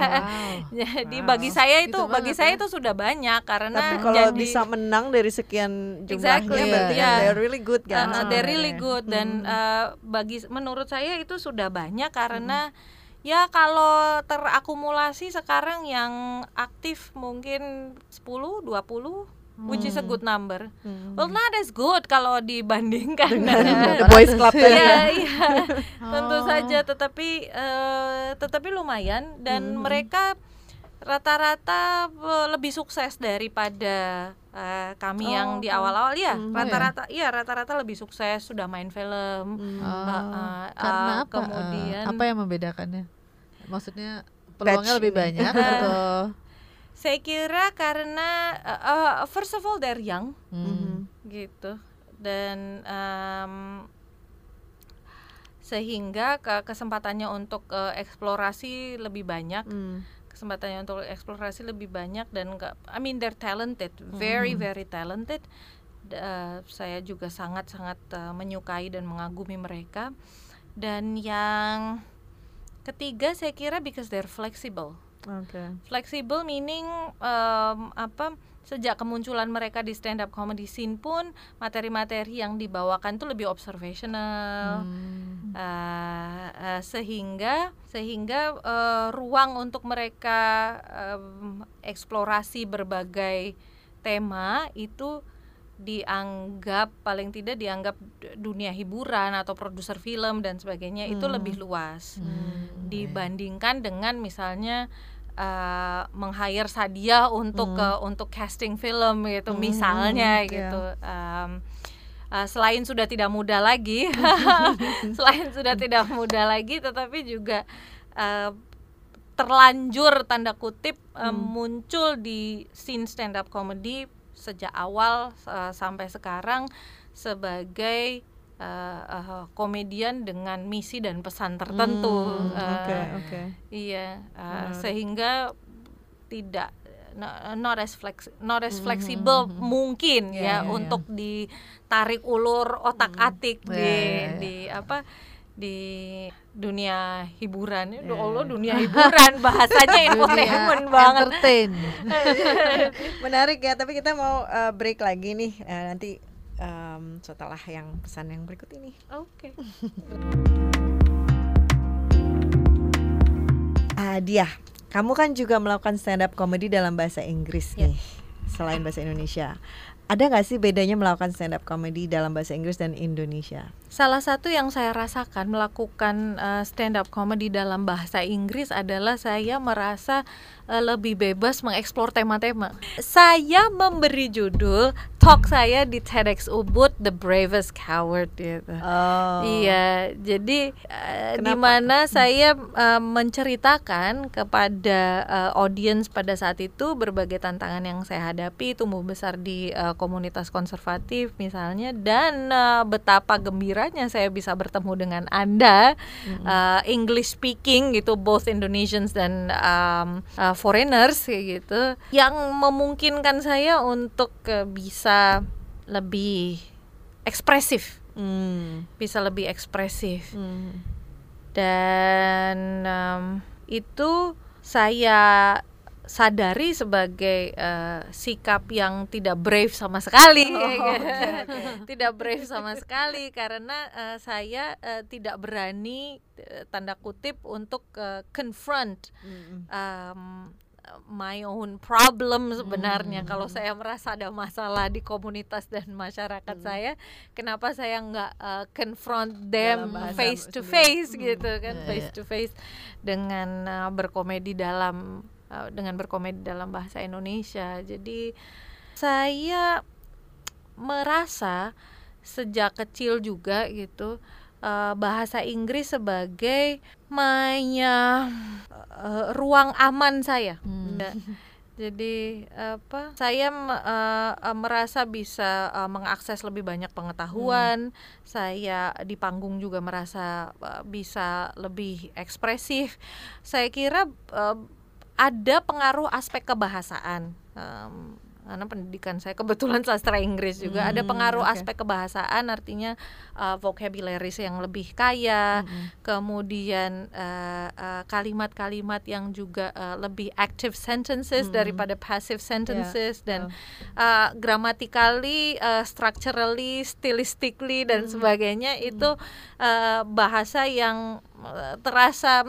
*laughs* Jadi bagi saya itu Gitu bagi saya ya. itu sudah banyak karena Tapi kalau jadi bisa menang dari sekian jumlahnya Exactly, berarti kan yeah. they're really good kan. Uh, uh, they're really good dan uh, bagi menurut saya itu sudah banyak karena ya kalau terakumulasi sekarang yang aktif mungkin 10 20 which is a good number. Well not as good kalau dibandingkan The boys club tadi Iya, ya. iya. *laughs* Tentu saja tetapi eh, tetapi lumayan dan mereka rata-rata eh, lebih sukses daripada eh, kami yang di awal-awal ya rata-rata iya rata-rata lebih sukses sudah main film Oh, eh, eh, karena eh, apa? kemudian apa yang membedakannya? Maksudnya peluangnya lebih ini. banyak *laughs* atau saya kira karena eh, eh, first of all they're young. Hmm. gitu. Dan em, sehingga ke kesempatannya untuk eh, eksplorasi lebih banyak. Hmm. kesempatannya untuk eksplorasi lebih banyak dan enggak I mean they're talented. Very very talented. Eh, saya juga sangat sangat eh, menyukai dan mengagumi mereka. Dan yang ketiga saya kira because they're flexible Oke. flexible meaning em, apa sejak kemunculan mereka di stand up comedy scene pun materi-materi yang dibawakan tuh lebih observational Eh, eh, sehingga sehingga eh, ruang untuk mereka em, eksplorasi berbagai tema itu dianggap paling tidak dianggap dunia hiburan atau produser film dan sebagainya itu Hmm. lebih luas Hmm. dibandingkan dengan misalnya uh, meng-hire Sadia untuk Hmm. uh, untuk casting film gitu Hmm, misalnya iya. gitu Um, uh, selain sudah tidak muda lagi *laughs* *laughs* selain sudah tidak muda lagi tetapi juga uh, terlanjur tanda kutip um, Hmm. muncul di scene stand up comedy sejak awal uh, sampai sekarang sebagai uh, uh, komedian dengan misi dan pesan tertentu Hmm, Uh, Oke, oke. iya uh, Menarik. sehingga tidak no- not as flex not as Mhm, fleksibel mhm. mungkin Iya, ya iya, iya. untuk ditarik ulur otak atik Iya, di iya, iya. di apa di dunia hiburan ya Iya, Allah dunia hiburan *laughs* bahasanya infotainment banget entertain *laughs* Menarik ya, tapi kita mau uh, break lagi nih uh, nanti um, setelah yang pesan yang berikut ini. oke *laughs* Ah, dia, kamu kan juga melakukan stand up comedy dalam bahasa Inggris Ya. nih, selain bahasa Indonesia. Ada nggak sih bedanya melakukan stand up comedy dalam bahasa Inggris dan Indonesia? Salah satu yang saya rasakan melakukan uh, stand up comedy dalam bahasa Inggris adalah saya merasa uh, lebih bebas mengeksplor tema-tema. Saya memberi judul talk saya di TEDx Ubud The Bravest Coward gitu. Oh. Iya, jadi uh, di mana saya uh, menceritakan kepada uh, audiens pada saat itu berbagai tantangan yang saya hadapi, tumbuh besar di uh, komunitas konservatif misalnya, dan uh, betapa gembiranya saya bisa bertemu dengan anda, uh, English speaking gitu, both Indonesians dan um, uh, foreigners kayak gitu, yang memungkinkan saya untuk uh, bisa lebih ekspresif Hmm. bisa lebih ekspresif Hmm. dan em, itu saya sadari sebagai eh, sikap yang tidak brave sama sekali. *laughs* *laughs* Tidak brave sama sekali karena eh, saya eh, tidak berani tanda kutip untuk eh, confront Hmm. um, my own problem sebenarnya. Kalau saya merasa ada masalah di komunitas dan masyarakat saya kenapa saya nggak uh, confront them bahasa face to face gitu kan Iya, face iya. to face dengan uh, berkomedi dalam uh, dengan berkomedi dalam bahasa Indonesia jadi saya merasa sejak kecil juga gitu eh, bahasa Inggris sebagai uh, eh, ruang aman saya. Hmm. Ya. Jadi apa? Saya eh, eh, merasa bisa eh, mengakses lebih banyak pengetahuan. Saya di panggung juga merasa eh, bisa lebih ekspresif. Saya kira eh, ada pengaruh aspek kebahasaan. Em, karena pendidikan saya kebetulan *laughs* sastra Inggris juga ada Hmm, pengaruh oke. aspek kebahasaan artinya uh, vocabularies yang lebih kaya Hmm. kemudian uh, uh, kalimat-kalimat yang juga uh, lebih active sentences Mm. daripada passive sentences dan betul. uh, grammatically, uh, structurally, stylistically dan Mm. sebagainya itu uh, bahasa yang uh, terasa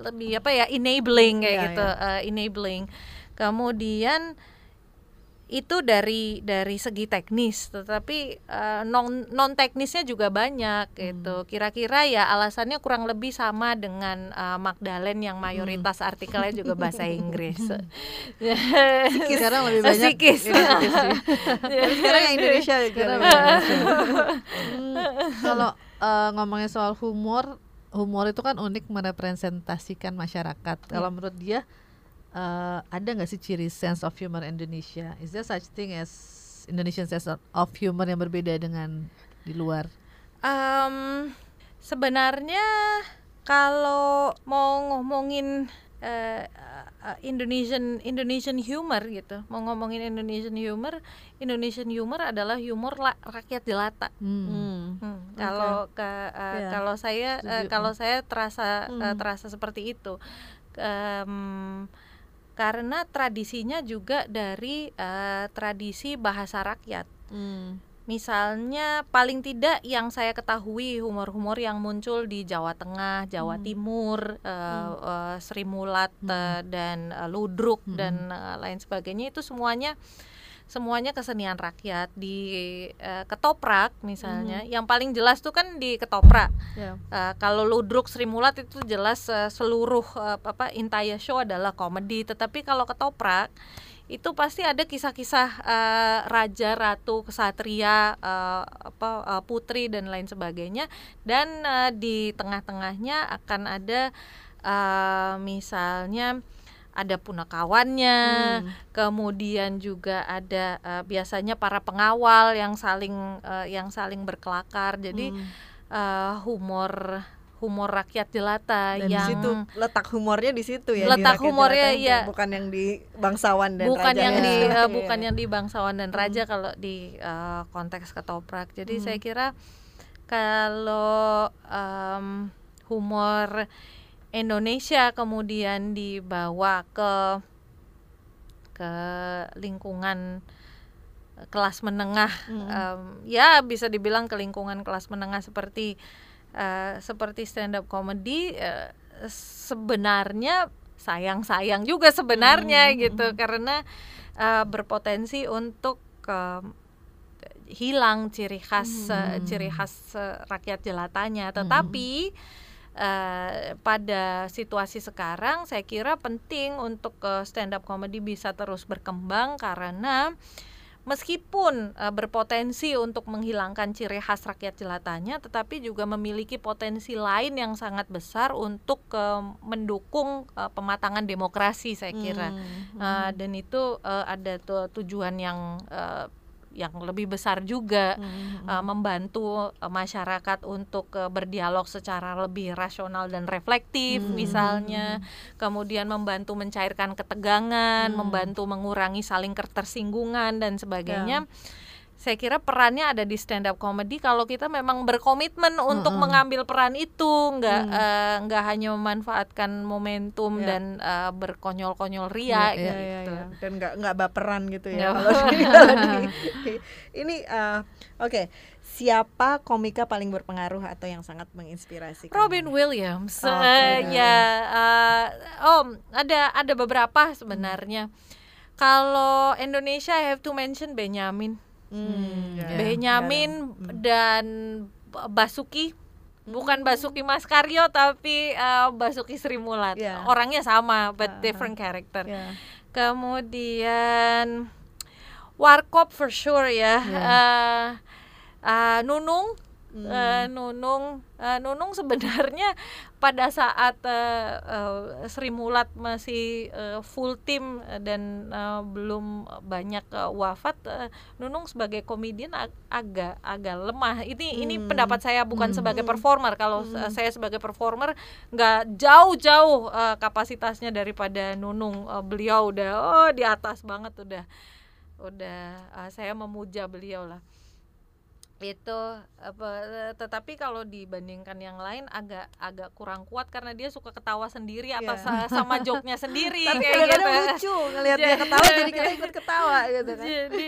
lebih apa ya enabling kayak Ya, gitu, uh, enabling. Kemudian itu dari dari segi teknis tetapi uh, non non teknisnya juga banyak gitu. Kira-kira ya alasannya kurang lebih sama dengan uh, Magdalen yang mayoritas artikelnya juga bahasa Inggris. *laughs* Sekarang lebih banyak. *laughs* Tapi sekarang yang Indonesia Sekarang. *laughs* Hmm, Kalau eh, ngomongin soal humor, humor itu kan unik merepresentasikan masyarakat. Kalau menurut dia eh, ada nggak sih ciri sense of humor Indonesia? Is there such thing as Indonesian sense of humor yang berbeda dengan di luar? Em, sebenarnya kalau mau ngomongin eh, eh, Indonesian Indonesian humor gitu, mau ngomongin Indonesian humor, Indonesian humor adalah humor la- rakyat jelata. Hmm. Hmm. Hmm, kalau ke eh, Iya. kalau saya eh, Setuju. kalau saya terasa eh, Hmm. terasa seperti itu Em, karena tradisinya juga dari eh, tradisi bahasa rakyat Hmm. Misalnya paling tidak yang saya ketahui humor-humor yang muncul di Jawa Tengah Jawa Hmm. Timur eh, eh, Sri Mulat eh, dan eh, Ludruk Hmm. dan eh, lain sebagainya itu semuanya semuanya kesenian rakyat di uh, ketoprak misalnya mm. yang paling jelas tuh kan di ketoprak yeah. uh, kalau ludruk Sri Mulat itu jelas uh, seluruh uh, apa entire show adalah komedi tetapi kalau ketoprak itu pasti ada kisah-kisah uh, raja, ratu, kesatria, uh, apa uh, putri dan lain sebagainya dan uh, di tengah-tengahnya akan ada uh, misalnya ada punakawannya, hmm. kemudian juga ada uh, biasanya para pengawal yang saling uh, yang saling berkelakar. Jadi hmm. uh, humor humor rakyat jelata dan yang di situ letak humornya di situ ya letak humornya ya bukan yang di bangsawan dan bukan raja yang ya. di uh, *laughs* bukan yang di bangsawan dan raja hmm. kalau di uh, konteks ketoprak jadi hmm. saya kira kalau um, humor Indonesia kemudian dibawa ke ke lingkungan kelas menengah hmm. um, ya bisa dibilang ke lingkungan kelas menengah seperti uh, seperti stand up comedy uh, sebenarnya sayang-sayang juga sebenarnya hmm. gitu karena uh, berpotensi untuk uh, hilang ciri khas hmm. ciri khas uh, rakyat jelatanya tetapi uh, pada situasi sekarang saya kira penting untuk uh, stand up comedy bisa terus berkembang karena meskipun uh, berpotensi untuk menghilangkan ciri khas rakyat jelatanya tetapi juga memiliki potensi lain yang sangat besar untuk uh, mendukung uh, pematangan demokrasi saya kira hmm, hmm. Uh, dan itu uh, ada tujuan yang uh, yang lebih besar juga hmm. uh, membantu uh, masyarakat untuk uh, berdialog secara lebih rasional dan reflektif hmm. misalnya kemudian membantu mencairkan ketegangan hmm. membantu mengurangi saling ketersinggungan dan sebagainya yeah saya kira perannya ada di stand up comedy kalau kita memang berkomitmen mm -hmm. untuk mengambil peran itu nggak mm. uh, nggak hanya memanfaatkan momentum yeah. dan uh, berkonyol-konyol ria yeah, gitu yeah, yeah, dan nggak nggak baperan gitu ya *laughs* kalau di, ini uh, oke okay. siapa komika paling berpengaruh atau yang sangat menginspirasi Robin kamu? Williams oh, uh, ya uh, oh ada ada beberapa sebenarnya kalau Indonesia I have to mention Benjamin Hmm, yeah. Benyamin yeah. dan Basuki bukan Basuki Mas Karyo tapi uh, Basuki Sri Mulat yeah. orangnya sama but uh, different character yeah. kemudian Warkop for sure ya yeah. uh, uh, Nunung hmm. uh, Nunung uh, Nunung sebenarnya *laughs* pada saat uh, uh, Sri Mulat masih uh, full tim dan uh, belum banyak uh, wafat uh, Nunung sebagai komedian ag agak agak lemah ini hmm. ini pendapat saya bukan hmm. sebagai performer kalau hmm. saya sebagai performer nggak jauh-jauh uh, kapasitasnya daripada Nunung uh, beliau udah oh di atas banget udah udah uh, saya memuja beliau lah itu apa tetapi kalau dibandingkan yang lain agak agak kurang kuat karena dia suka ketawa sendiri yeah. apa sama joknya sendiri *laughs* Tapi kayak gitu lucu ngelihat dia ketawa jadi kita *laughs* ikut ketawa gitu kan jadi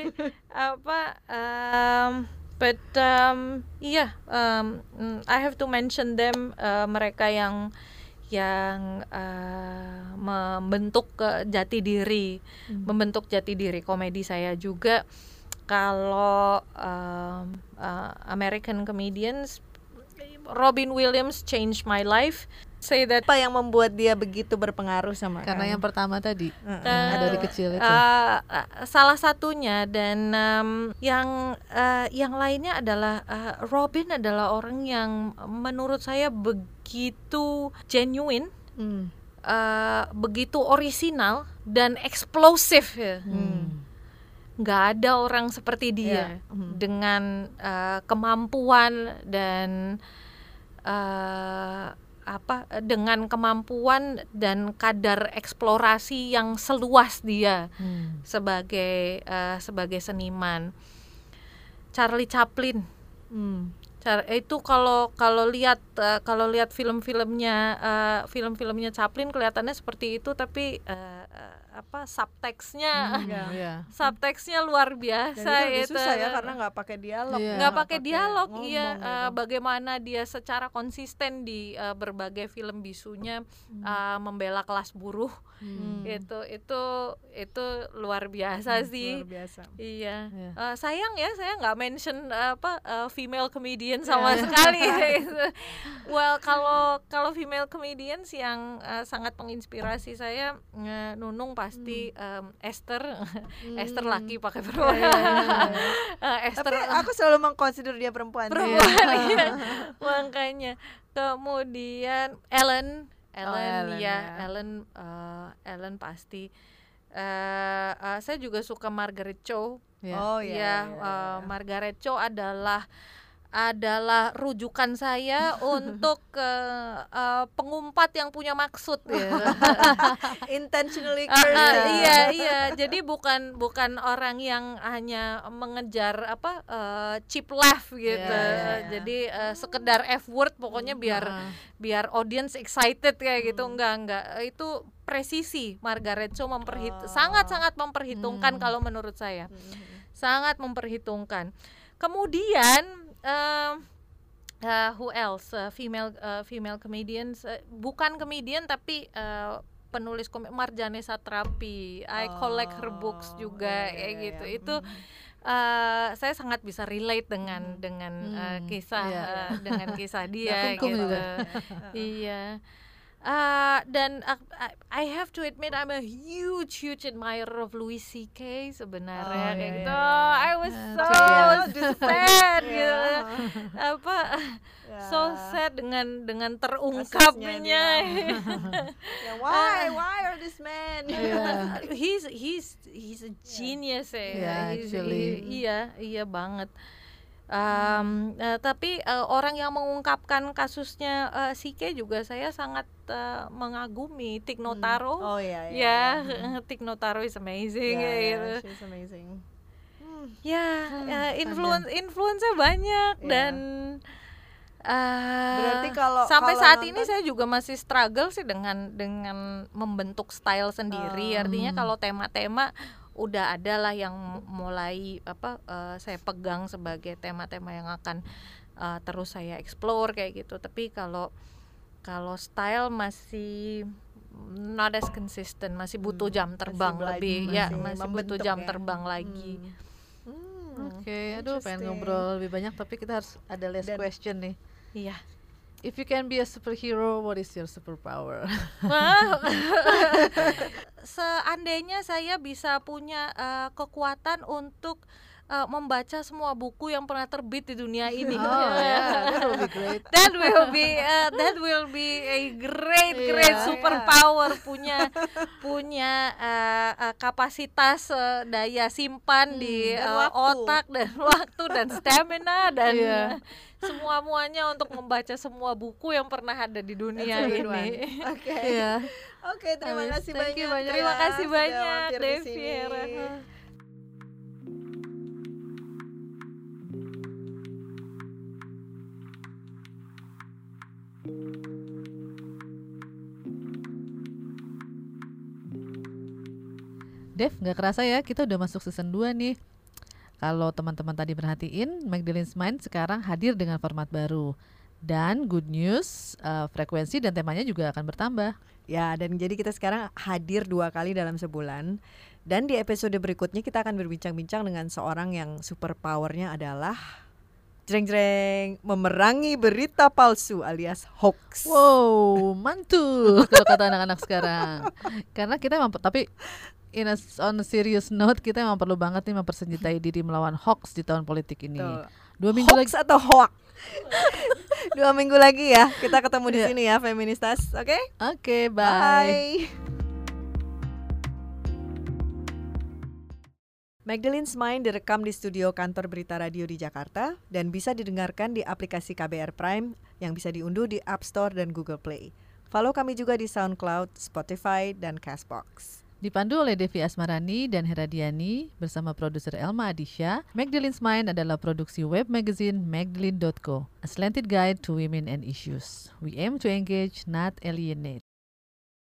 apa um, but um, iya yeah, um, I have to mention them uh, mereka yang yang uh, membentuk uh, jati diri hmm. membentuk jati diri komedi saya juga kalau uh, uh, American comedians Robin Williams changed my life. Say that apa yang membuat dia begitu berpengaruh sama karena yang pertama tadi uh, uh, dari kecil itu. uh, uh, salah satunya dan um, yang uh, yang lainnya adalah uh, Robin adalah orang yang menurut saya begitu genuine hmm. uh, begitu orisinal dan eksplosif ya hmm nggak ada orang seperti dia yeah. mm. dengan uh, kemampuan dan uh, apa dengan kemampuan dan kadar eksplorasi yang seluas dia hmm. sebagai uh, sebagai seniman Charlie Chaplin hmm. itu kalau kalau lihat uh, kalau lihat film-filmnya uh, film-filmnya Chaplin kelihatannya seperti itu tapi uh, apa subteksnya Iya. Iya. subteksnya luar Dan biasa itu lebih susah ya karena nggak pakai dialog, Iya. nggak pakai dialog iya eh, bagaimana dia secara konsisten di eh, berbagai film bisunya eh, membela kelas buruh Hmm. itu itu itu luar biasa sih Luar biasa. Iya, Iya. Eh, sayang ya saya nggak mention eh, apa eh, female comedian Iya, sama *laughs* sekali. Gitu. well kalau kalau female comedians yang eh, sangat menginspirasi saya, eh, Nunung pasti Hmm. em, Esther, *laughs* Esther laki pakai Iya, perempuan. iya, iya. *laughs* Eh, Esther Tapi aku selalu mengconsider dia perempuan. perempuan iya. *laughs* makanya kemudian Ellen Ellen, Ellen, ya ya. Ellen eh, Ellen pasti eh eh, saya juga suka Margaret Cho Iya. Oh ya iya. eh, Margaret Cho adalah adalah rujukan saya *laughs* untuk eh, eh, pengumpat yang punya maksud ya. *laughs* Intentionally ah, cursing. iya iya jadi bukan bukan orang yang hanya mengejar apa eh, cheap laugh gitu Iya, iya, iya. jadi eh, sekedar f word pokoknya biar Ah. biar audience excited kayak gitu enggak enggak itu presisi Margaret Cho memperhit Oh. sangat sangat memperhitungkan Hmm. kalau menurut saya Mhm. sangat memperhitungkan kemudian em, eh, who else? Eh, female eh, female comedians. Eh, bukan comedian tapi eh, penulis komik Marjane Satrapi. I collect her books Oh, juga iya, kayak iya, gitu. iya. itu eh, saya sangat bisa relate dengan dengan eh, Hmm, kisah iya. eh, dengan kisah *laughs* dia gitu. juga. iya Eh, dan ak- I, have to admit I'm a huge huge admirer of Louis C.K. sebenarnya Oh, kayak iya, gitu iya, iya. I was so iya. sad Iya. gitu apa Ya. *laughs* so sad dengan dengan terungkapnya. Ya, *laughs* *laughs* why why are this men? Iya. he's he's he's a genius ya Yeah, He's- actually. i- iya iya banget Um, eh, tapi eh, orang yang mengungkapkan kasusnya eh, Sike juga saya sangat eh, mengagumi Tik Notaro Oh iya ya iya. *laughs* Tik Notaro is amazing Ya, kayak ya, gitu she's amazing. Hmm. ya eh, influence influence banyak Iya. dan eh, Berarti kalau- sampai kalau saat ini nonton- saya juga masih struggle sih dengan dengan membentuk style sendiri Oh. artinya Hmm. kalau tema-tema udah ada lah yang mulai apa eh, saya pegang sebagai tema-tema yang akan eh, terus saya explore kayak gitu tapi kalau kalau style masih not as consistent masih butuh Hmm, jam masih terbang bela- lebih ya masih masih butuh jam ya. terbang lagi Hmm. Hmm. Oke, aduh pengen ngobrol lebih banyak tapi kita harus ada last Dan- question nih. iya If you can be a superhero, what is your superpower? *laughs* *laughs* Seandainya saya bisa punya eh, kekuatan untuk eh, membaca semua buku yang pernah terbit di dunia ini. oh *laughs* ya, that will be great. That will be eh, that will be a great Iya, great iya. superpower punya punya eh, eh, kapasitas eh, daya simpan di dan eh, waktu. otak dan *laughs* waktu dan stamina dan Iya. semua muanya untuk membaca semua buku yang pernah ada di dunia ini. *laughs* Oke. Iya. Oke, terima Habis. kasih Thank you banyak. Terima ya, kasih banyak, di Devi Dev, nggak kerasa ya kita udah masuk season 2 nih. Kalau teman-teman tadi perhatiin, Magdalene's Mind sekarang hadir dengan format baru. Dan good news, eh, frekuensi dan temanya juga akan bertambah. Ya, dan jadi kita sekarang hadir dua kali dalam sebulan. Dan di episode berikutnya kita akan berbincang-bincang dengan seorang yang super powernya adalah jreng-jreng memerangi berita palsu alias hoax. Wow, mantul kalau kata anak-anak sekarang. Karena kita emang tapi in a, on a serious note kita emang perlu banget nih mempersenjatai diri melawan hoax di tahun politik ini. Tuh. Dua minggu hoax lagi. atau hoax? *laughs* dua minggu lagi ya kita ketemu di Iya. sini ya feministas, oke? Oke, bye. Bye. Magdalene's Mind direkam di studio kantor Berita Radio di Jakarta dan bisa didengarkan di aplikasi KBR Prime yang bisa diunduh di App Store dan Google Play. Follow kami juga di SoundCloud, Spotify, dan Castbox. Dipandu oleh Devi Asmarani dan Heradiani bersama produser Elma Adisha, Magdalene's Mind adalah produksi web magazine magdalene.co, a slanted guide to women and issues. We aim to engage, not alienate.